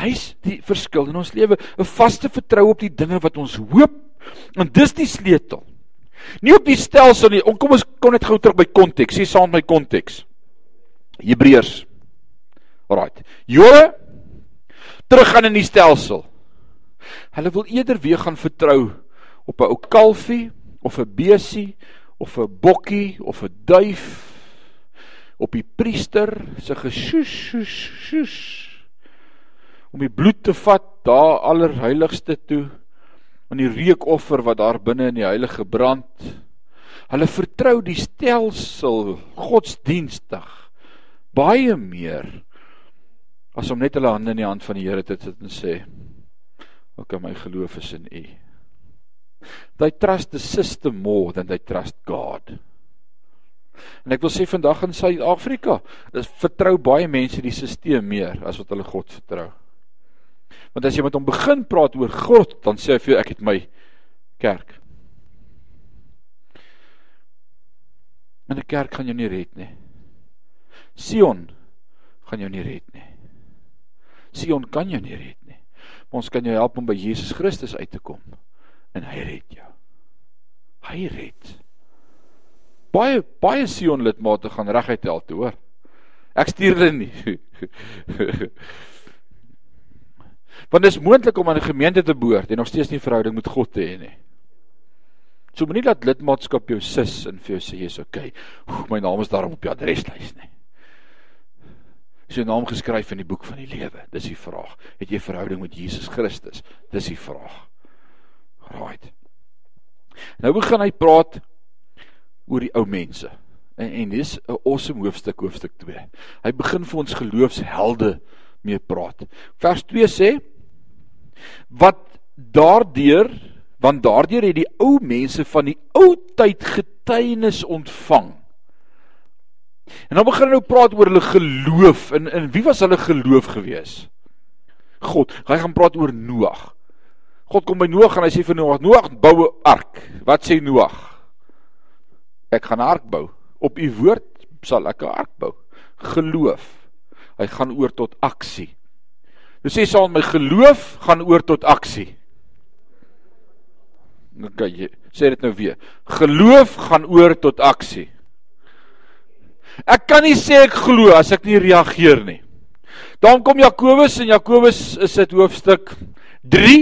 Hy's die verskil in ons lewe, 'n vaste vertroue op die dinge wat ons hoop. En dis die sleutel. Nie op die stelsel nie. Kom ons kom net gou terug by konteks. Sien saam met my konteks. Hebreërs. Alraait. Jode teruggaan in die stelsel. Hulle wil eerder weer gaan vertrou op 'n ou kalfie of 'n besie of 'n bokkie of 'n duif op die priester se gesjoes sjoes sjoes om die bloed te vat daar allerheiligste toe aan die reukoffer wat daar binne in die heilige brand hulle vertrou die stelsel godsdienstig baie meer as om net hulle hande in die hand van die Here te sit en sê ok my geloof is in u they trust the system more than they trust god En ek wil sê vandag in Suid-Afrika, is vertrou baie mense die stelsel meer as wat hulle God vertrou. Want as jy met hom begin praat oor God, dan sê hy vir jou ek het my Kerk. En 'n kerk gaan jou nie red nie. Sion gaan jou nie red nie. Sion kan jou nie red nie. Maar ons kan jou help om by Jesus Christus uit te kom en hy red jou. Hy red. Baie baie Sion lidmate gaan reguit hel toe, hoor. Ek stuur hulle nie. Want dit is moontlik om aan 'n gemeente te behoort en nog steeds nie verhouding met God te hê nie. So moenie dat lidmaatskap jou sis en vir jou sê jy's okay. Oef, my naam is daarop op die adreslys nie. Is jou naam geskryf in die boek van die lewe? Dis die vraag. Het jy verhouding met Jesus Christus? Dis die vraag. Right. Nou begin hy praat oor die ou mense. En en dis 'n awesome hoofstuk hoofstuk 2. Hy begin vir ons geloofshelde mee praat. Vers 2 sê wat daardeur want daardeur het die ou mense van die ou tyd getuienis ontvang. En dan begin nou praat oor hulle geloof en in wie was hulle geloof gewees? God. Hy gaan praat oor Noag. God kom by Noag en hy sê vir Noag: "Noag, bou 'n ark." Wat sê Noag? Ek gaan 'n ark bou. Op u woord sal ek 'n ark bou. Geloof. Hy gaan oor tot aksie. Nou sê saam my geloof gaan oor tot aksie. Okay, sê dit nou weer. Geloof gaan oor tot aksie. Ek kan nie sê ek glo as ek nie reageer nie. Dan kom Jakobus en Jakobus is dit hoofstuk 3,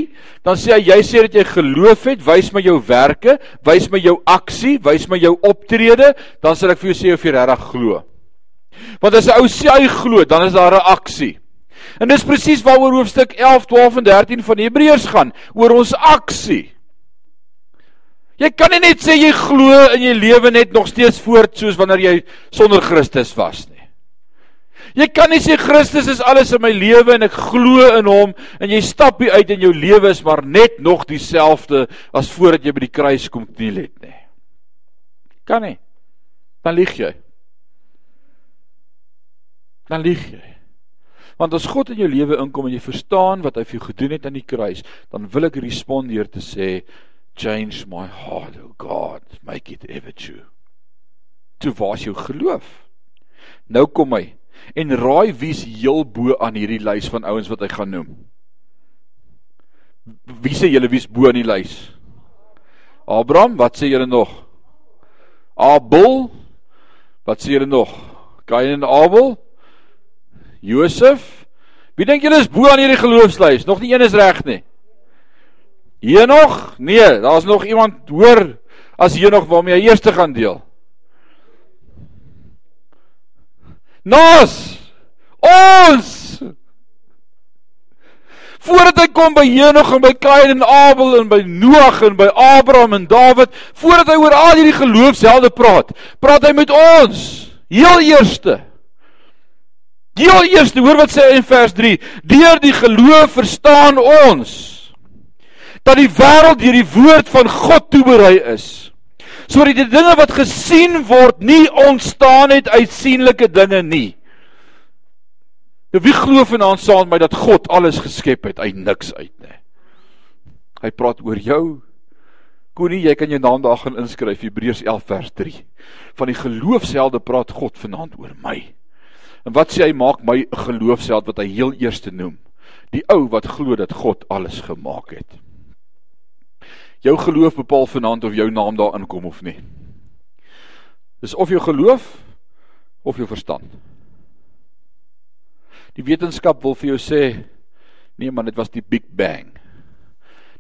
dan sê hy jy sê dat jy geloof het, wys my jou werke, wys my jou aksie, wys my jou optrede, dan sal ek vir jou sê of jy regtig glo. Want as 'n ou sê hy glo, dan is daar 'n aksie. En dis presies waaroor hoofstuk 11, 12 en 13 van Hebreërs gaan, oor ons aksie. Jy kan nie net sê jy glo en jy lewe net nog steeds voort soos wanneer jy sonder Christus was nie. Jy kan nie sê Christus is alles in my lewe en ek glo in hom en jy stap hier uit en jou lewe is maar net nog dieselfde as voordat jy by die kruis kom kniel het nie. Kan nie. Dan lieg jy. Dan lieg jy. Want as God in jou lewe inkom en jy verstaan wat hy vir jou gedoen het aan die kruis, dan wil ek respond deur te sê change my heart, oh God, make it ever true. Toe was jou geloof. Nou kom hy en raai wie's heel bo aan hierdie lys van ouens wat hy gaan noem. Wie sê julle wie's bo aan die lys? Abraham, wat sê julle nog? Abel, wat sê julle nog? Kain en Abel? Josef? Wie dink julle is bo aan hierdie geloofslys? Nog nie een is reg nie. Henog? Nee, daar's nog iemand hoor as Henog waarmee hy eers gaan deel. Nos! Ons! Voordat hy kom by Henog en by Kain en Abel en by Noag en by Abraham en Dawid, voordat hy oor al hierdie geloofshelde praat, praat hy met ons. Heel eerste. Heel eerste, hoor wat sê hy in vers 3: Deur die geloof verstaan ons dat die wêreld deur die woord van God toeberei is. Sodat die dinge wat gesien word nie ontstaan het uit sienlike dinge nie. Nou wie glo vanaand saam met my dat God alles geskep het uit niks uit nê? Hy praat oor jou. Koenie, jy kan jou naam daar gaan inskryf Hebreërs 11 vers 3. Van die geloofshelde praat God vanaand oor my. En wat sê hy maak my 'n geloofsheld wat hy heel eerste noem? Die ou wat glo dat God alles gemaak het. Jou geloof bepaal vanaand of jou naam daarin kom of nie. Dis of jou geloof of jou verstand. Die wetenskap wil vir jou sê nee man, dit was die Big Bang.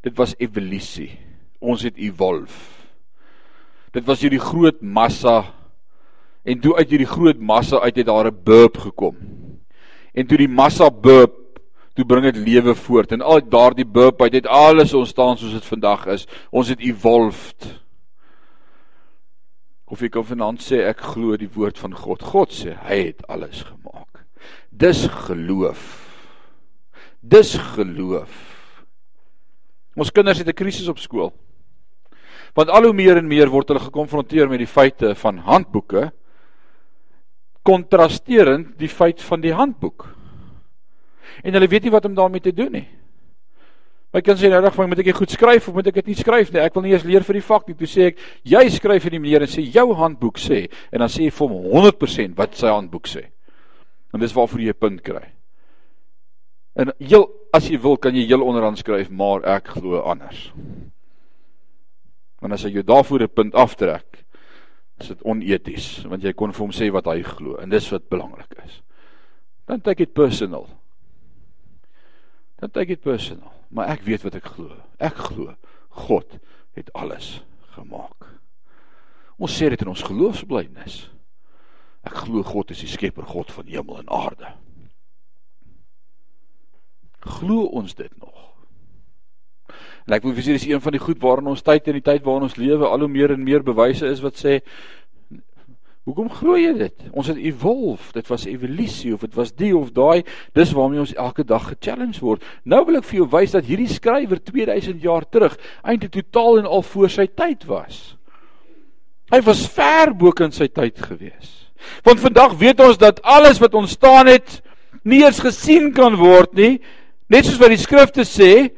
Dit was evolusie. Ons het evolve. Dit was hierdie groot massa en toe uit hierdie groot massa uit het daar 'n burp gekom. En toe die massa burp toe bring dit lewe voort en al daardie burp het alles ontstaan soos dit vandag is. Ons het evolved. Of ek kan vanaand sê ek glo die woord van God. God sê hy het alles gemaak. Dis geloof. Dis geloof. Ons kinders het 'n krisis op skool. Want al hoe meer en meer word hulle gekonfronteer met die feite van handboeke kontrasterend die feit van die handboek en hulle weet nie wat om daarmee te doen nie. My kind sê nou reg van moet ek dit goed skryf of moet ek dit nie skryf nie? Ek wil nie eers leer vir die vak nie. Toe sê ek, jy skryf vir die meneer en sê jou handboek sê en dan sê jy vir hom 100% wat sy handboek sê. En dis waarvoor jy 'n punt kry. En heel as jy wil kan jy heel onderaan skryf, maar ek glo anders. Want as jy daarvoor 'n punt aftrek, is dit oneties want jy kon vir hom sê wat hy glo en dis wat belangrik is. Dan take it personal. Dan take it personal maar ek weet wat ek glo. Ek glo God het alles gemaak. Ons sê dit in ons geloofsbelijdenis. Ek glo God is die skepper God van hemel en aarde. Glo ons dit nog? En ek wil vir julle dis een van die goed waarin ons tyd en die tyd waarin ons lewe al hoe meer en meer bewyse is wat sê Hoekom glo jy dit? Ons het evolve. Dit was evolusie of dit was die of daai. Dis waarmee ons elke dag ge-challenge word. Nou wil ek vir jou wys dat hierdie skrywer 2000 jaar terug eintlik totaal en al voor sy tyd was. Hy was ver bo kan sy tyd gewees. Want vandag weet ons dat alles wat ontstaan het nie eens gesien kan word nie, net soos wat die skrifte sê,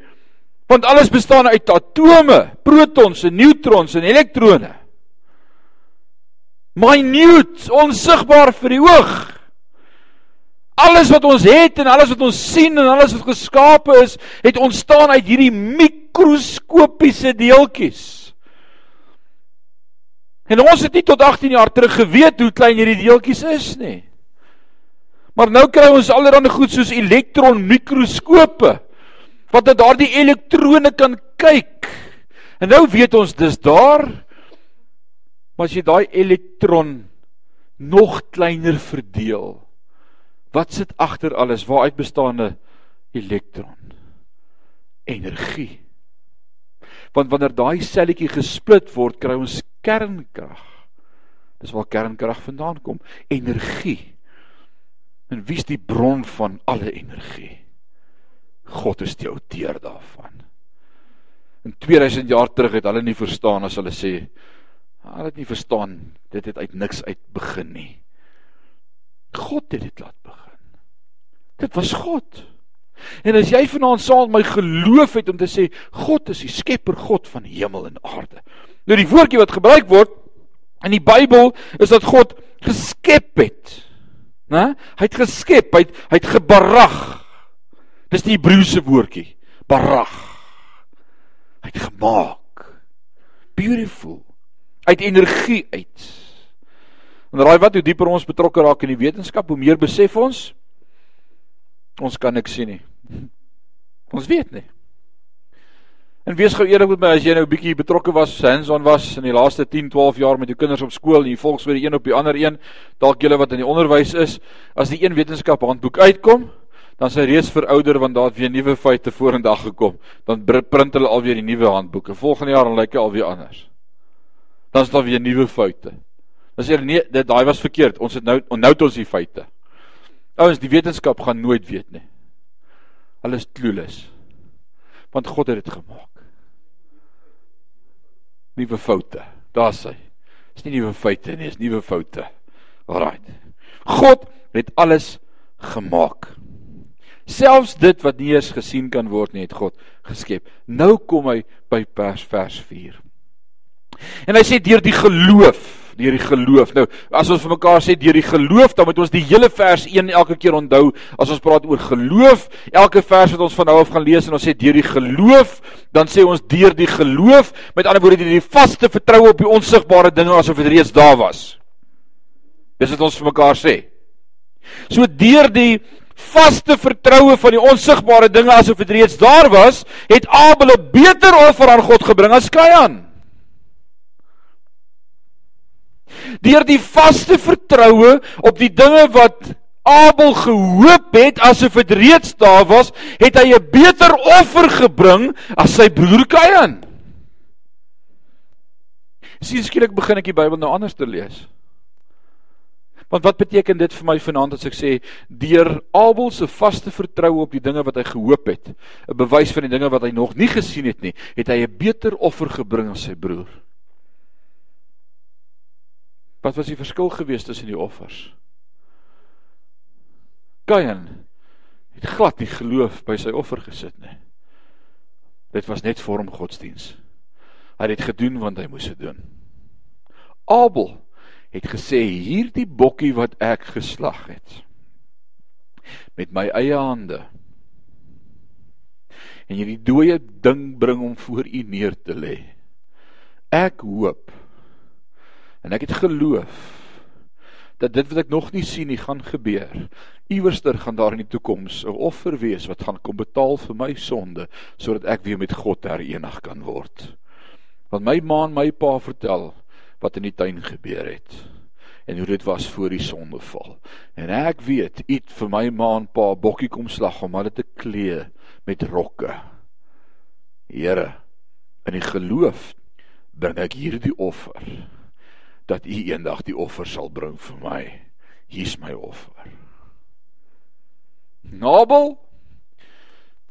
want alles bestaan uit atome, protons en neutrons en elektrone minute, onsigbaar vir die oog. Alles wat ons het en alles wat ons sien en alles wat geskape is, het ontstaan uit hierdie mikroskopiese deeltjies. En ons het nie tot 18 jaar terug geweet hoe klein hierdie deeltjies is nie. Maar nou kry ons allerlei goed soos elektron mikroskope wat dat daardie elektrone kan kyk. En nou weet ons dis daar Maar as jy daai elektron nog kleiner verdeel, wat sit agter alles? Waaruit bestaan 'n elektron? Energie. Want wanneer daai selletjie gesplit word, kry ons kernkrag. Dis waar kernkrag vandaan kom, energie. En wie's die bron van alle energie? God is die outeur daarvan. In 2000 jaar terug het hulle nie verstaan as hulle sê Hulle het nie verstaan dit het uit niks uit begin nie. God het dit laat begin. Dit was God. En as jy vanaand saam my geloof het om te sê God is die skepper God van hemel en aarde. Nou die woordjie wat gebruik word in die Bybel is dat God geskep het. Né? Hy het geskep, hy het, hy het gebarag. Dis die Hebreëse woordjie, barag. Hy het gemaak. Beautiful uit energie uit. En raai wat hoe dieper ons betrokke raak in die wetenskap, hoe meer besef ons ons kan niks sien nie. Ons weet nie. En wees gou eerlik met my as jy nou 'n bietjie betrokke was, hands-on was in die laaste 10, 12 jaar met jou kinders op skool en jy volg vir die een op die ander een, dalk julle wat in die onderwys is, as die een wetenskap handboek uitkom, dan sy reeds verouder want daar het weer nuwe feite vorendag gekom. Dan print hulle alweer die nuwe handboeke. Volgende jaar dan lyk dit alweer anders dan is daar weer nuwe foute. Dan sê hulle nee, dit daai was verkeerd. Ons het nou onthou ons die feite. Ouens, die wetenskap gaan nooit weet nie. Hulle is clueless. Want God het dit gemaak. Nuwe foute. Daar's hy. Dis nie nuwe feite nie, dis nuwe foute. Alraait. God het alles gemaak. Selfs dit wat nie eens gesien kan word nie, het God geskep. Nou kom hy by vers vers 4. En hy sê deur die geloof, deur die geloof. Nou, as ons vir mekaar sê deur die geloof, dan moet ons die hele vers 1 elke keer onthou as ons praat oor geloof. Elke vers wat ons van nou af gaan lees en ons sê deur die geloof, dan sê ons deur die geloof, met ander woorde deur die vaste vertroue op die onsigbare dinge asof dit reeds daar was. Dis wat ons vir mekaar sê. So deur die vaste vertroue van die onsigbare dinge asof dit reeds daar was, het Abel 'n beter offer aan God gebring as Kain. Deur die vaste vertroue op die dinge wat Abel gehoop het asof dit reeds daar was, het hy 'n beter offer gebring as sy broer Kain. Sien skielik begin ek die Bybel nou anders te lees. Want wat beteken dit vir my vanaand as ek sê deur Abel se vaste vertroue op die dinge wat hy gehoop het, 'n bewys van die dinge wat hy nog nie gesien het nie, het hy 'n beter offer gebring as sy broer. Wat was die verskil gewees tussen die offers? Kain het glad nie geloof by sy offer gesit nie. Dit was net vorm godsdiens. Hy het dit gedoen want hy moes dit doen. Abel het gesê hierdie bokkie wat ek geslag het met my eie hande en hierdie dooie ding bring hom voor u neer te lê. Ek hoop en ek het geloof dat dit wat ek nog nie sien nie gaan gebeur. Iewerster gaan daar in die toekoms 'n offer wees wat gaan kom betaal vir my sonde sodat ek weer met God herenig kan word. Want my ma en my pa vertel wat in die tuin gebeur het en hoe dit was voor die sondeval. En ek weet, iets vir my ma en pa bokkie kom slag om hulle te klee met rokke. Here, in die geloof bring ek hierdie offer dat u eendag die offer sal bring vir my. Hier's my offer. Nabel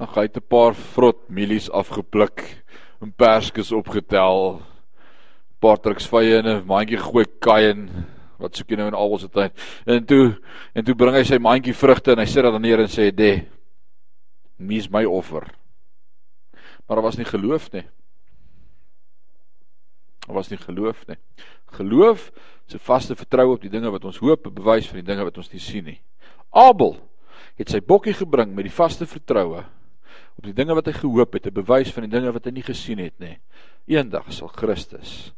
dan gaan hy 'n paar vrot mielies afgepluk en perskes opgetel. Paar truks vye in 'n mandjie gooi kaien wat soek jy nou in al ons tyd. En toe en toe bring hy sy mandjie vrugte en hy sit daar neer en sê: "De, mis my offer." Maar daar was nie geloof nie. Daar was nie geloof nie. Geloof is 'n vaste vertroue op die dinge wat ons hoop, 'n bewys van die dinge wat ons nie sien nie. Abel het sy bokkie gebring met die vaste vertroue op die dinge wat hy gehoop het, 'n bewys van die dinge wat hy nie gesien het nie. Eendag sal Christus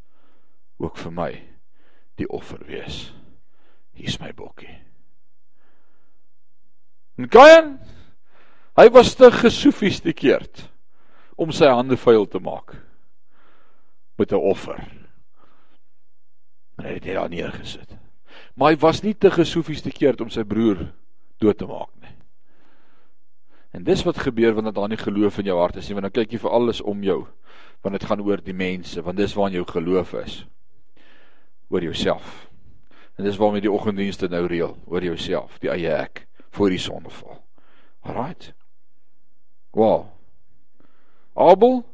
ook vir my die offer wees. Hier's my bokkie. En Kain, hy was te gesofistikeerd om sy hande vuil te maak met 'n offer. En hy het dit daar neergesit. Maar hy was nie te gesofistikeerd om sy broer dood te maak nie. En dis wat gebeur wanneer daar nie geloof in jou hart is nie, dan kyk jy vir alles om jou, want dit gaan oor die mense, want dis waar jou geloof is. Oor jouself. En dis waarom jy die oggenddienste nou reël, oor jouself, die eie ek voor die sondeval. Alraight. Wow. Abel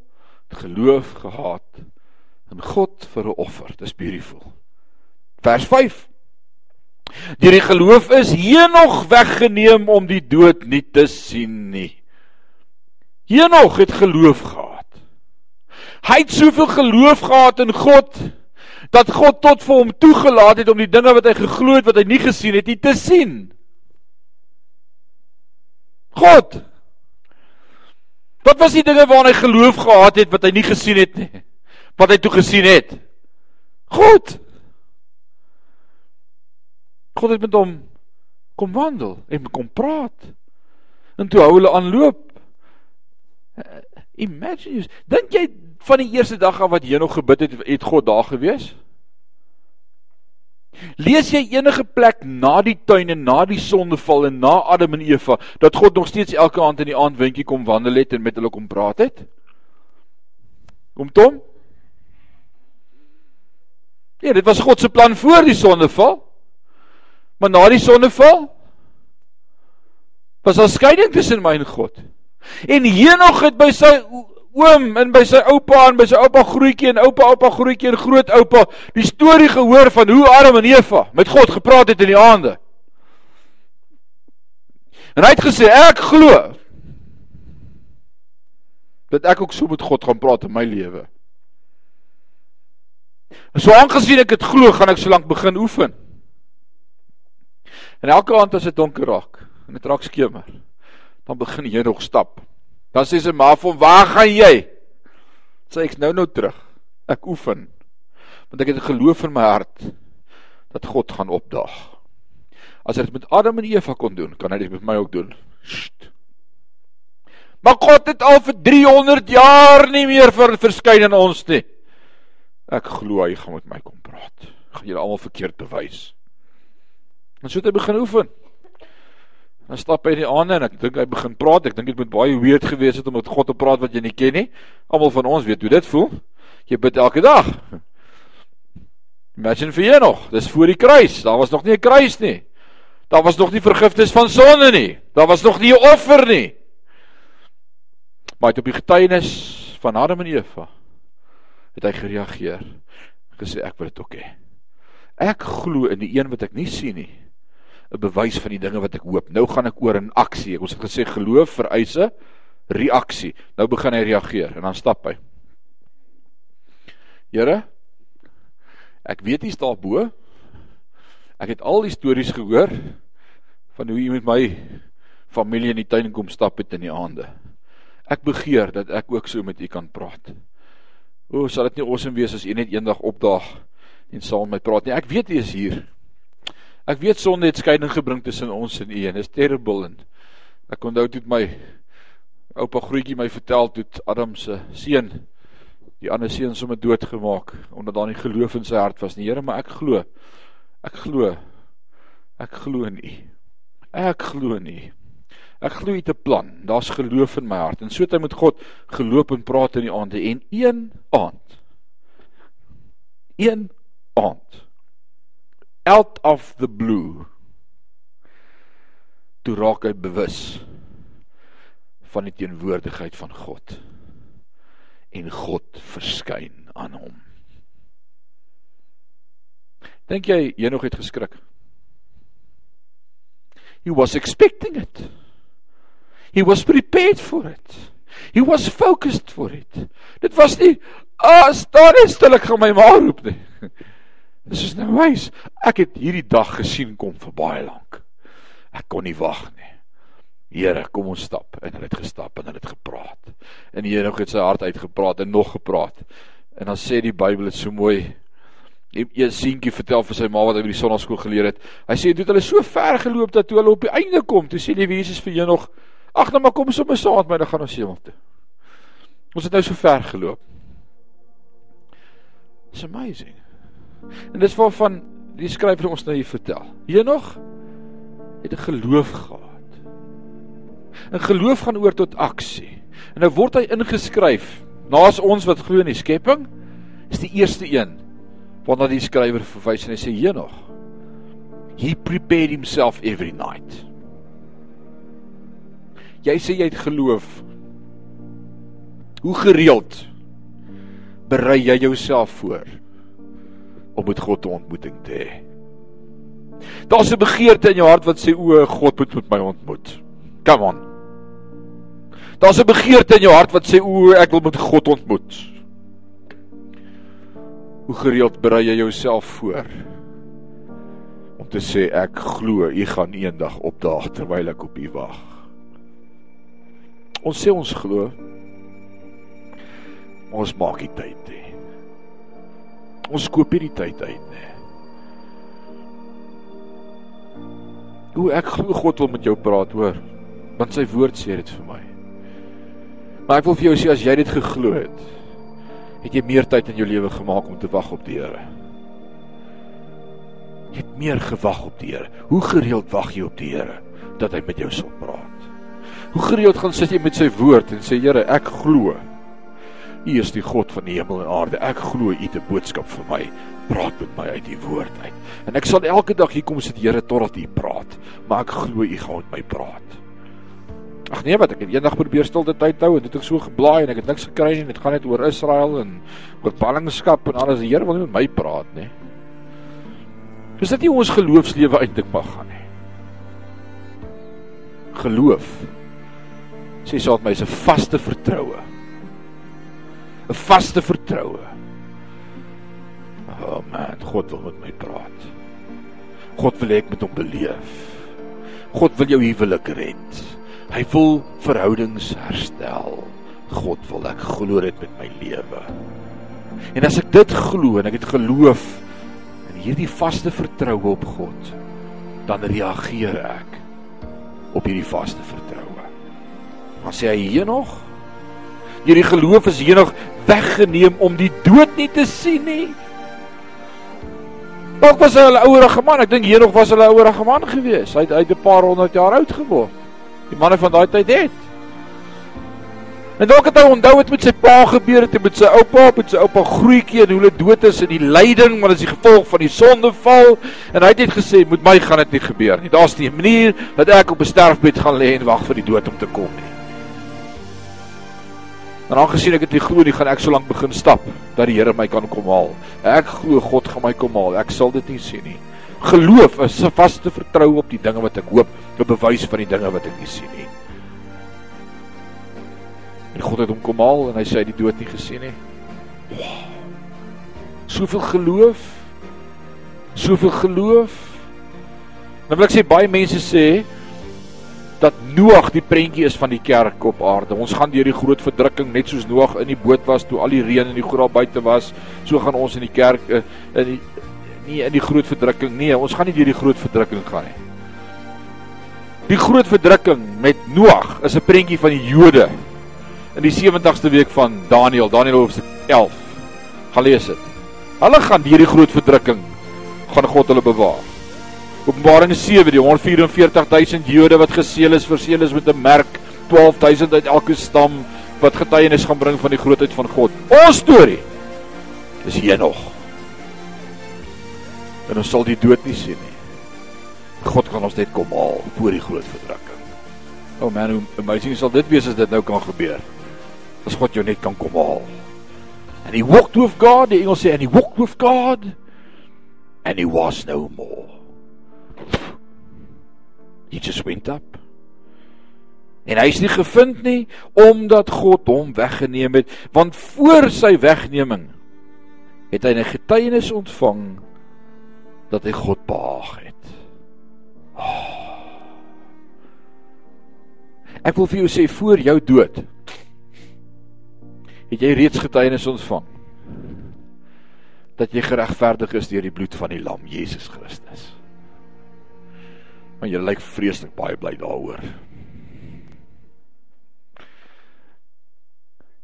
het geloof gehad in God vir 'n offer. Dis beautiful. Vers 5. Deur die geloof is Henog weggeneem om die dood nie te sien nie. Henog het geloof gehad. Hy het soveel geloof gehad in God dat God tot vir hom toegelaat het om die dinge wat hy geglo het wat hy nie gesien het nie te sien. God. Wat was die dinge waarna hy geloof gehad het wat hy nie gesien het nie? Wat hy toe gesien het. God. God het met hom kom wandel en kom praat. En toe hou hulle aanloop. Uh, imagine, dink jy van die eerste dag af wat jy nog gebid het, het God daar gewees? Lees jy enige plek na die tuin en na die sondeval en na Adam en Eva dat God nog steeds elke aand in die aand windjie kom wandel het en met hulle kom praat het? Kom Tom? Nee, dit was God se plan voor die sondeval. Maar na die sondeval was daar skeiding tussen my en God. En Henog het by sy oom en by sy oupa en by sy oupa grootjie en oupa oupa grootjie en grootoupa die storie gehoor van hoe Adam en Eva met God gepraat het in die aande. En hy het gesê ek glo dat ek ook so met God gaan praat in my lewe. So aangesien ek dit glo, gaan ek solank begin oefen. En elke aand as dit donker raak en dit raak skemer, dan begin jy nog stap. Dan sê sy maar van waar gaan jy? Sê ek nou nou terug. Ek oefen. Want ek het geloof in my hart dat God gaan opdaag. As hy dit met Adam en Eva kon doen, kan hy dit met my ook doen. Sst. Maar God het al vir 300 jaar nie meer vir verskyn in ons nie. Ek glo hy gaan met my kom praat. Gaan julle almal verkeerd bewys. En so het hy begin oefen. Dan stap hy in die aande en ek dink hy begin praat. Ek dink dit moet baie weird gewees het om met God te praat wat jy nie ken nie. Almal van ons weet hoe dit voel. Jy bid elke dag. Imagine vir jou nog, dis voor die kruis. Daar was nog nie 'n kruis nie. Daar was nog nie vergifnis van sonde nie. Daar was nog nie 'n offer nie. Maar op die getuienis van Adam en Eva het hy gereageer. Gesê ek wil dit ook hê. Ek glo in die een wat ek nie sien nie. 'n Bewys van die dinge wat ek hoop. Nou gaan ek oor in aksie. Ons het gesê geloof vereise reaksie. Nou begin hy reageer en dan stap hy. Here, ek weet jy's daar bo. Ek het al die stories gehoor van hoe jy met my familie in die tuin kom stap het in die aande. Ek begeer dat ek ook so met u kan praat. O, sal dit nie awesome wees as u net eendag opdaag en saam met my praat nie. Ek weet u is hier. Ek weet sonde het skeiding gebring tussen ons en u en dit is terrible en ek onthou toe my oupa grootjie my vertel toe Adam se seun die ander seun sommer doodgemaak omdat daar nie geloof in sy hart was nie. Here, maar ek glo. Ek glo. Ek glo in u. Ek glo in u. Ek glo het 'n plan. Daar's geloof in my hart. En so het hy met God geloop en praat in die aande en een aand. Een aand. Out of the blue. Toe raak hy bewus van die teenwoordigheid van God. En God verskyn aan hom. Dink jy jy nog het geskrik? He was expecting it. He was prepared for it. He was focused for it. Dit was nie as ah, daar is stil ek gaan my ma roep nie. Dis is nou wys. Ek het hierdie dag gesien kom vir baie lank. Ek kon nie wag nie. Here, kom ons stap en hulle het gestap en hulle het gepraat. En die Here het sy hart uitgepraat en nog gepraat. En dan sê die Bybel dit so mooi. Een seentjie vertel vir sy ma wat hy by die sonnaskool geleer het. Hy sê dit hulle so ver geloop dat toe hulle op die einde kom, toe sê die Jesus vir jou nog Ag nou maar kom sommer saam met my, dan gaan ons hemel toe. Ons het nou so ver geloop. It's amazing. En dis waarvan die skrywer ons nou hier vertel. Hier nog het 'n geloof gehad. 'n Geloof gaan oor tot aksie. En nou word hy ingeskryf naas ons wat glo in die skepping, is die eerste een waarna die skrywer verwys en hy sê hier nog. He prepared himself every night. Jy sê jy het geloof. Hoe gereeld berei jy jouself voor om met God 'n ontmoeting te hê? Daar's 'n begeerte in jou hart wat sê o, God moet met my ontmoet. Come on. Daar's 'n begeerte in jou hart wat sê o, ek wil met God ontmoet. Hoe gereeld berei jy jouself voor om te sê ek glo u gaan eendag opdaag terwyl ek op u wag? Ons sê ons glo. Ons maak die tyd nie. Ons koop hierdie tyd uit nie. Hoe ek glo God wil met jou praat, hoor. Want sy woord sê dit vir my. Maar ek wil vir jou sê as jy dit geglo het, het jy meer tyd in jou lewe gemaak om te wag op die Here. Jy het meer gewag op die Here. Hoe gereeld wag jy op die Here dat hy met jou sal praat? Hoe gereeld gaan sit jy met sy woord en sê Here, ek glo. U is die God van die hemel en aarde. Ek glo U het 'n boodskap vir my. Praat met my uit die woord uit. En ek sal elke dag hier kom sit Here totdat U praat, maar ek glo U gaan met my praat. Ag nee, wat ek het eendag probeer stilte tyd hou en dit het so geblaai en ek het niks gekry nie. Dit gaan net oor Israel en oor ballingskap en alles. Die Here wil nie met my praat nie. Dis dit nie ons geloofslewe eintlik mag gaan nie. Geloof sê saad my is 'n vaste vertroue. 'n Vaste vertroue. Oh man, God wil met my praat. God wil ek met hom beleef. God wil jou huwelik red. Hy wil verhoudings herstel. God wil ek glo dit met my lewe. En as ek dit glo en ek het geloof in hierdie vaste vertroue op God, dan reageer ek op hierdie vaste vertroue. Maar sê hy hier nog? Hierdie geloof is hier nog weggeneem om die dood nie te sien nie. Ook was hy 'n ouerige man. Ek dink hier nog was 'n ouerige man gewees. Hy het uit 'n paar honderd jaar oud geword. Die manne van daai tyd het. En dalk het hy onthou het met sy pa gebeur het, met sy oupa, met sy oupa grootjie en hoe hulle dood is in die lyding, dit is die gevolg van die sondeval. En hy het net gesê, "Met my gaan dit nie gebeur nie. Daar's nie 'n manier dat ek op 'n sterfbed gaan lê en wag vir die dood om te kom nie." En aangesien ek dit nie glo nie, gaan ek so lank begin stap dat die Here my kan kom haal. Ek glo God gaan my kom haal. Ek sal dit nie sien nie. Geloof is 'n vaste vertroue op die dinge wat ek hoop, 'n bewys van die dinge wat ek nie sien nie. En God het hom kom haal en hy sê hy die dood nie gesien nie. Wow. Soveel geloof. Soveel geloof. Nou wil ek sê baie mense sê dat Noag die prentjie is van die kerk op aarde. Ons gaan deur die groot verdrukking net soos Noag in die boot was toe al die reën in die groot buite was, so gaan ons in die kerk eh, in die nie in die groot verdrukking nie. Ons gaan nie deur die groot verdrukking gaan nie. Die groot verdrukking met Noag is 'n prentjie van die Jode in die 70ste week van Daniël, Daniël hoofstuk 11. Gaan lees dit. Hulle gaan deur die groot verdrukking gaan God hulle bewaar. Openbaring 7 die 144000 Jode wat geseël is, verseël is met 'n merk, 12000 uit elke stam wat getuienis gaan bring van die grootheid van God. Ons storie is hier nog. En ons sal die dood nie sien nie. God gaan ons net kom haal voor die groot verdrukking. Oh man, hoe amazing sal dit wees as dit nou kan gebeur. As God jou net kan kom haal. And he walked with God, die engel sê and he walked with God and he was no more. He just went up. En hy is nie gevind nie omdat God hom weggeneem het, want voor sy wegneming het hy 'n getuienis ontvang dat hy God behaag het. Oh. Ek wil vir jou sê voor jou dood het jy reeds getuienis ontvang dat jy geregverdig is deur die bloed van die lam Jesus Christus. Maar jy lyk vreeslik baie bly daaroor.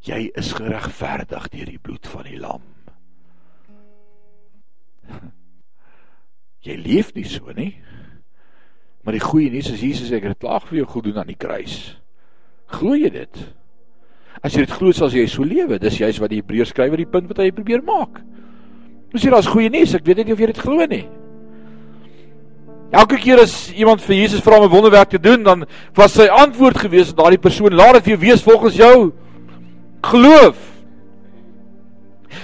Jy is geregverdig deur die bloed van die lam. Jy leef nie so nie. Maar die goeie nuus is Jesus het klaar vir jou gedoen aan die kruis. Glo jy dit? As jy dit glo sal jy so lewe. Dis juist wat die Hebreërs skrywer die punt wat hy probeer maak. Ons sê daar's goeie nuus. Ek weet nie of jy dit glo nie. Elke keer as iemand vir Jesus vra om 'n wonderwerk te doen, dan was sy antwoord gewees aan daardie persoon: "Laat dit vir wees volgens jou geloof."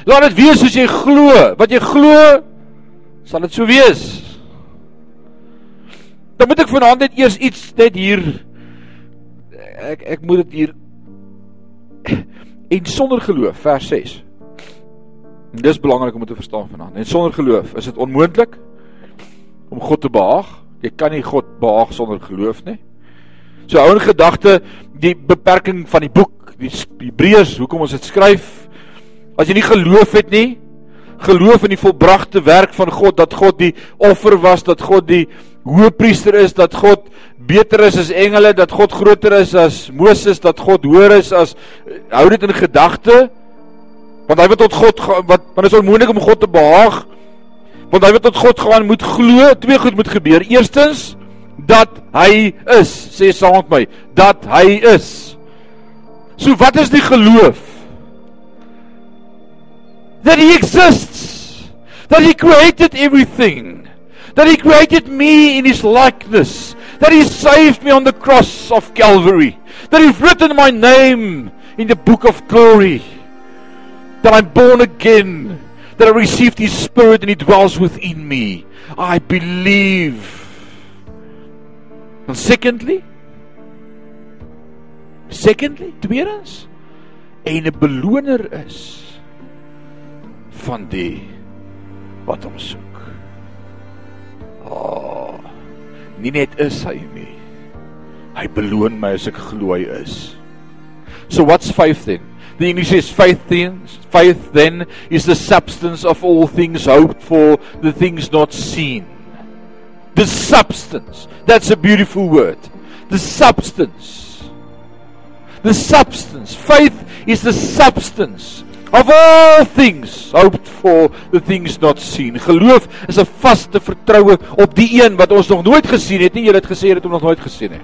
Laat dit wees soos jy glo. Wat jy glo, sal dit so wees. Dan moet ek vanaand net eers iets net hier ek ek moet dit hier en sonder geloof vers 6. Dis belangrik om te verstaan vanaand. En sonder geloof is dit onmoontlik om God te behaag. Jy kan nie God behaag sonder geloof nie. So hou in gedagte die beperking van die boek, die Hebreërs, hoekom ons dit skryf. As jy nie geloof het nie, geloof in die volbragte werk van God dat God die offer was, dat God die hoëpriester is, dat God beter is as engele, dat God groter is as Moses, dat God hoër is as hou dit in gedagte. Want hy wil tot God wat want dit is onmoontlik om God te behaag Want hy wat tot God gaan moet glo, twee goed moet gebeur. Eerstens dat hy is, sê saam met my, dat hy is. So wat is die geloof? That he exists. That he created everything. That he created me in his likeness. That he saved me on the cross of Calvary. That he's written my name in the book of glory. That I'm born again that I received His Spirit and He dwells within me. I believe. And secondly, secondly, tweedens, en 'n beloner is van die wat hom soek. Oh, nie net is hy nie. Hy beloon my as ek glo hy is. So what's faith then? The English says faith then, faith then is the substance of all things hoped for, the things not seen. The substance. That's a beautiful word. The substance. The substance. Faith is the substance of all things hoped for, the things not seen. Geloof is 'n vaste vertroue op die een wat ons nog nooit gesien het nie. Jy het gesê dit om nog nooit gesien het.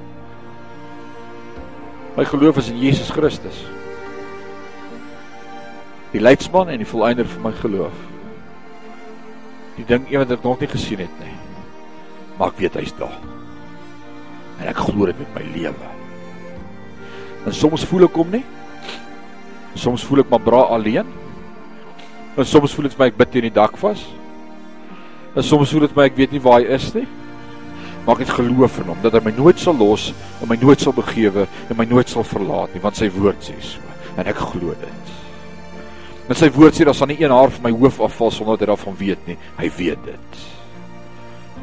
My geloof is in Jesus Christus die leidsman en die volëinder van my geloof. Die ding een wat ek nog nie gesien het nie. Maar ek weet hy's daar. En ek glo dit met my lewe. En soms voel ek hom nie. Soms voel ek maar bra alleen. En soms voel dit my ek bid teen die dak vas. En soms voel dit my ek weet nie waar hy is nie. Maar ek het geloof in hom dat hy my nooit sal los en my nooit sal begewe en my nooit sal verlaat nie want sy woord sê so. En ek glo dit. Met sy woord sê daar sal nie een haar van my hoof afval sonder dat hy daarvan weet nie. Hy weet dit.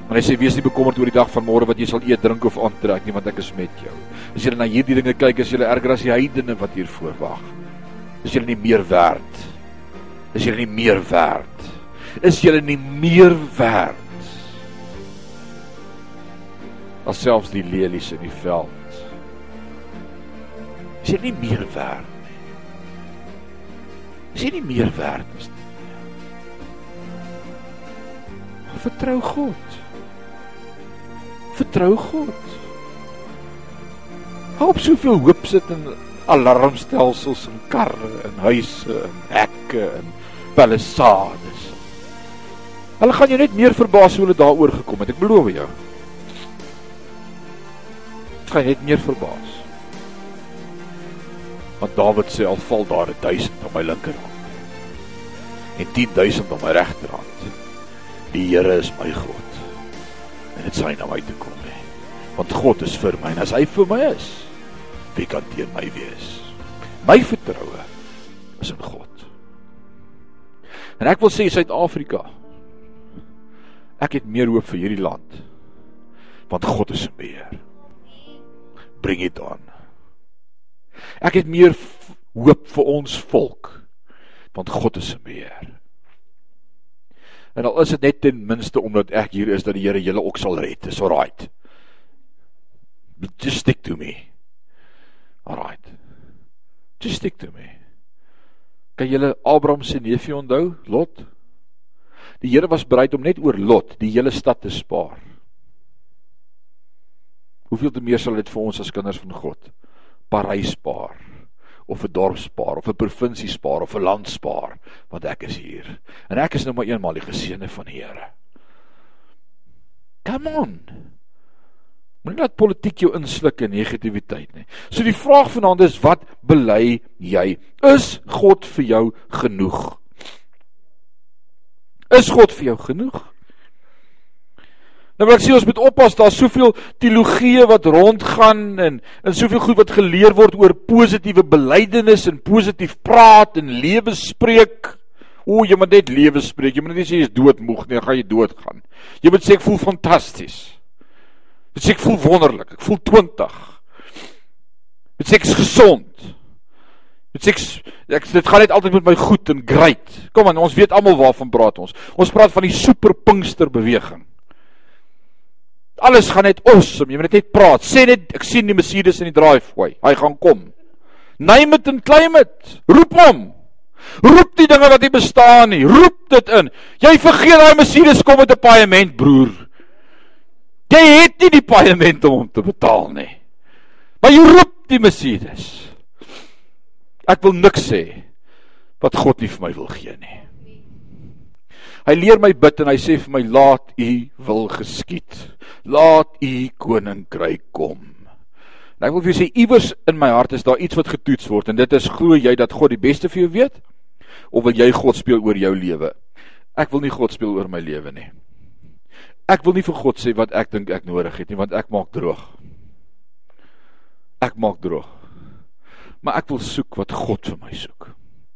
Maar hy sê wees nie bekommerd oor die dag van môre wat jy sal eet, drink of aantrek nie, want ek is met jou. As jy na hierdie dinge kyk, is jy erger as die heidene wat hier voorwag. Is jy nie meer werd? Is jy nie meer werd? Is jy nie meer werd? As selfs die lelies in die veld. Is jy nie meer werd? Is jy nie meer werd as dit? Vertrou God. Vertrou God. Hou op soveel hoop sit in alarmstelsels en karre en huise en hekke en palisades. Hulle gaan jou net meer verbaas hoe hulle daaroor gekom het. Ek beloof jou. Gaan net meer verbaas want Dawid sê al val daar 1000 aan my linkerhand en 10000 aan my regterhand die Here is my God en dit sal na my toe kom hè want God is vir my en as hy vir my is wie kan teen my wees? My vertroue is in God. En ek wil sê Suid-Afrika ek het meer hoop vir hierdie land want God is in beheer bring dit aan Ek het meer hoop vir ons volk want God is in beheer. En al is dit net ten minste omdat ek hier is dat die Here julle ook sal red. Dis alright. Just stick to me. Alright. Just stick to me. Kan julle Abraham se neefie onthou, Lot? Die Here was bereid om net oor Lot die hele stad te spaar. Hoeveel te meer sal dit vir ons as kinders van God? Parys spaar of 'n dorp spaar of 'n provinsie spaar of 'n land spaar want ek is hier en ek is nou maar eenmal die geseëne van die Here. Come on. Moenie laat politiek jou insluk in negativiteit nie. So die vraag vanaand is wat bely jy? Is God vir jou genoeg? Is God vir jou genoeg? Nou wil ek sê ons moet oppas, daar's soveel teologie wat rondgaan en en soveel goed wat geleer word oor positiewe belydenis en positief praat en lewe spreek. O, jy moet net lewe spreek. Jy moet nie sê jy is doodmoeg nie, dan gaan jy doodgaan. Jy moet sê ek voel fantasties. Jy sê ek voel wonderlik. Ek voel 20. Jy sê ek is gesond. Sê ek, ek dit gaan net altyd met my goed en great. Kom aan, ons weet almal waarvan praat ons. Ons praat van die super Pinkster beweging. Alles gaan net awesome. Jy moet net praat. Sê net ek sien die Mercedes in die driveway. Hy gaan kom. Name it and claim it. Roep hom. Roep die dinge wat nie bestaan nie. Roep dit in. Jy vergeet daai Mercedes kom met 'n paaiement, broer. Jy het nie die paaiement om hom te betaal nie. Maar jy roep die Mercedes. Ek wil niks sê wat God nie vir my wil gee nie. Hy leer my bid en hy sê vir my laat u wil geskied. Laat u koninkryk kom. En ek wil vir jou sê iewers in my hart is daar iets wat getoets word en dit is glo jy dat God die beste vir jou weet of wil jy God speel oor jou lewe? Ek wil nie God speel oor my lewe nie. Ek wil nie vir God sê wat ek dink ek nodig het nie want ek maak droog. Ek maak droog. Maar ek wil soek wat God vir my soek.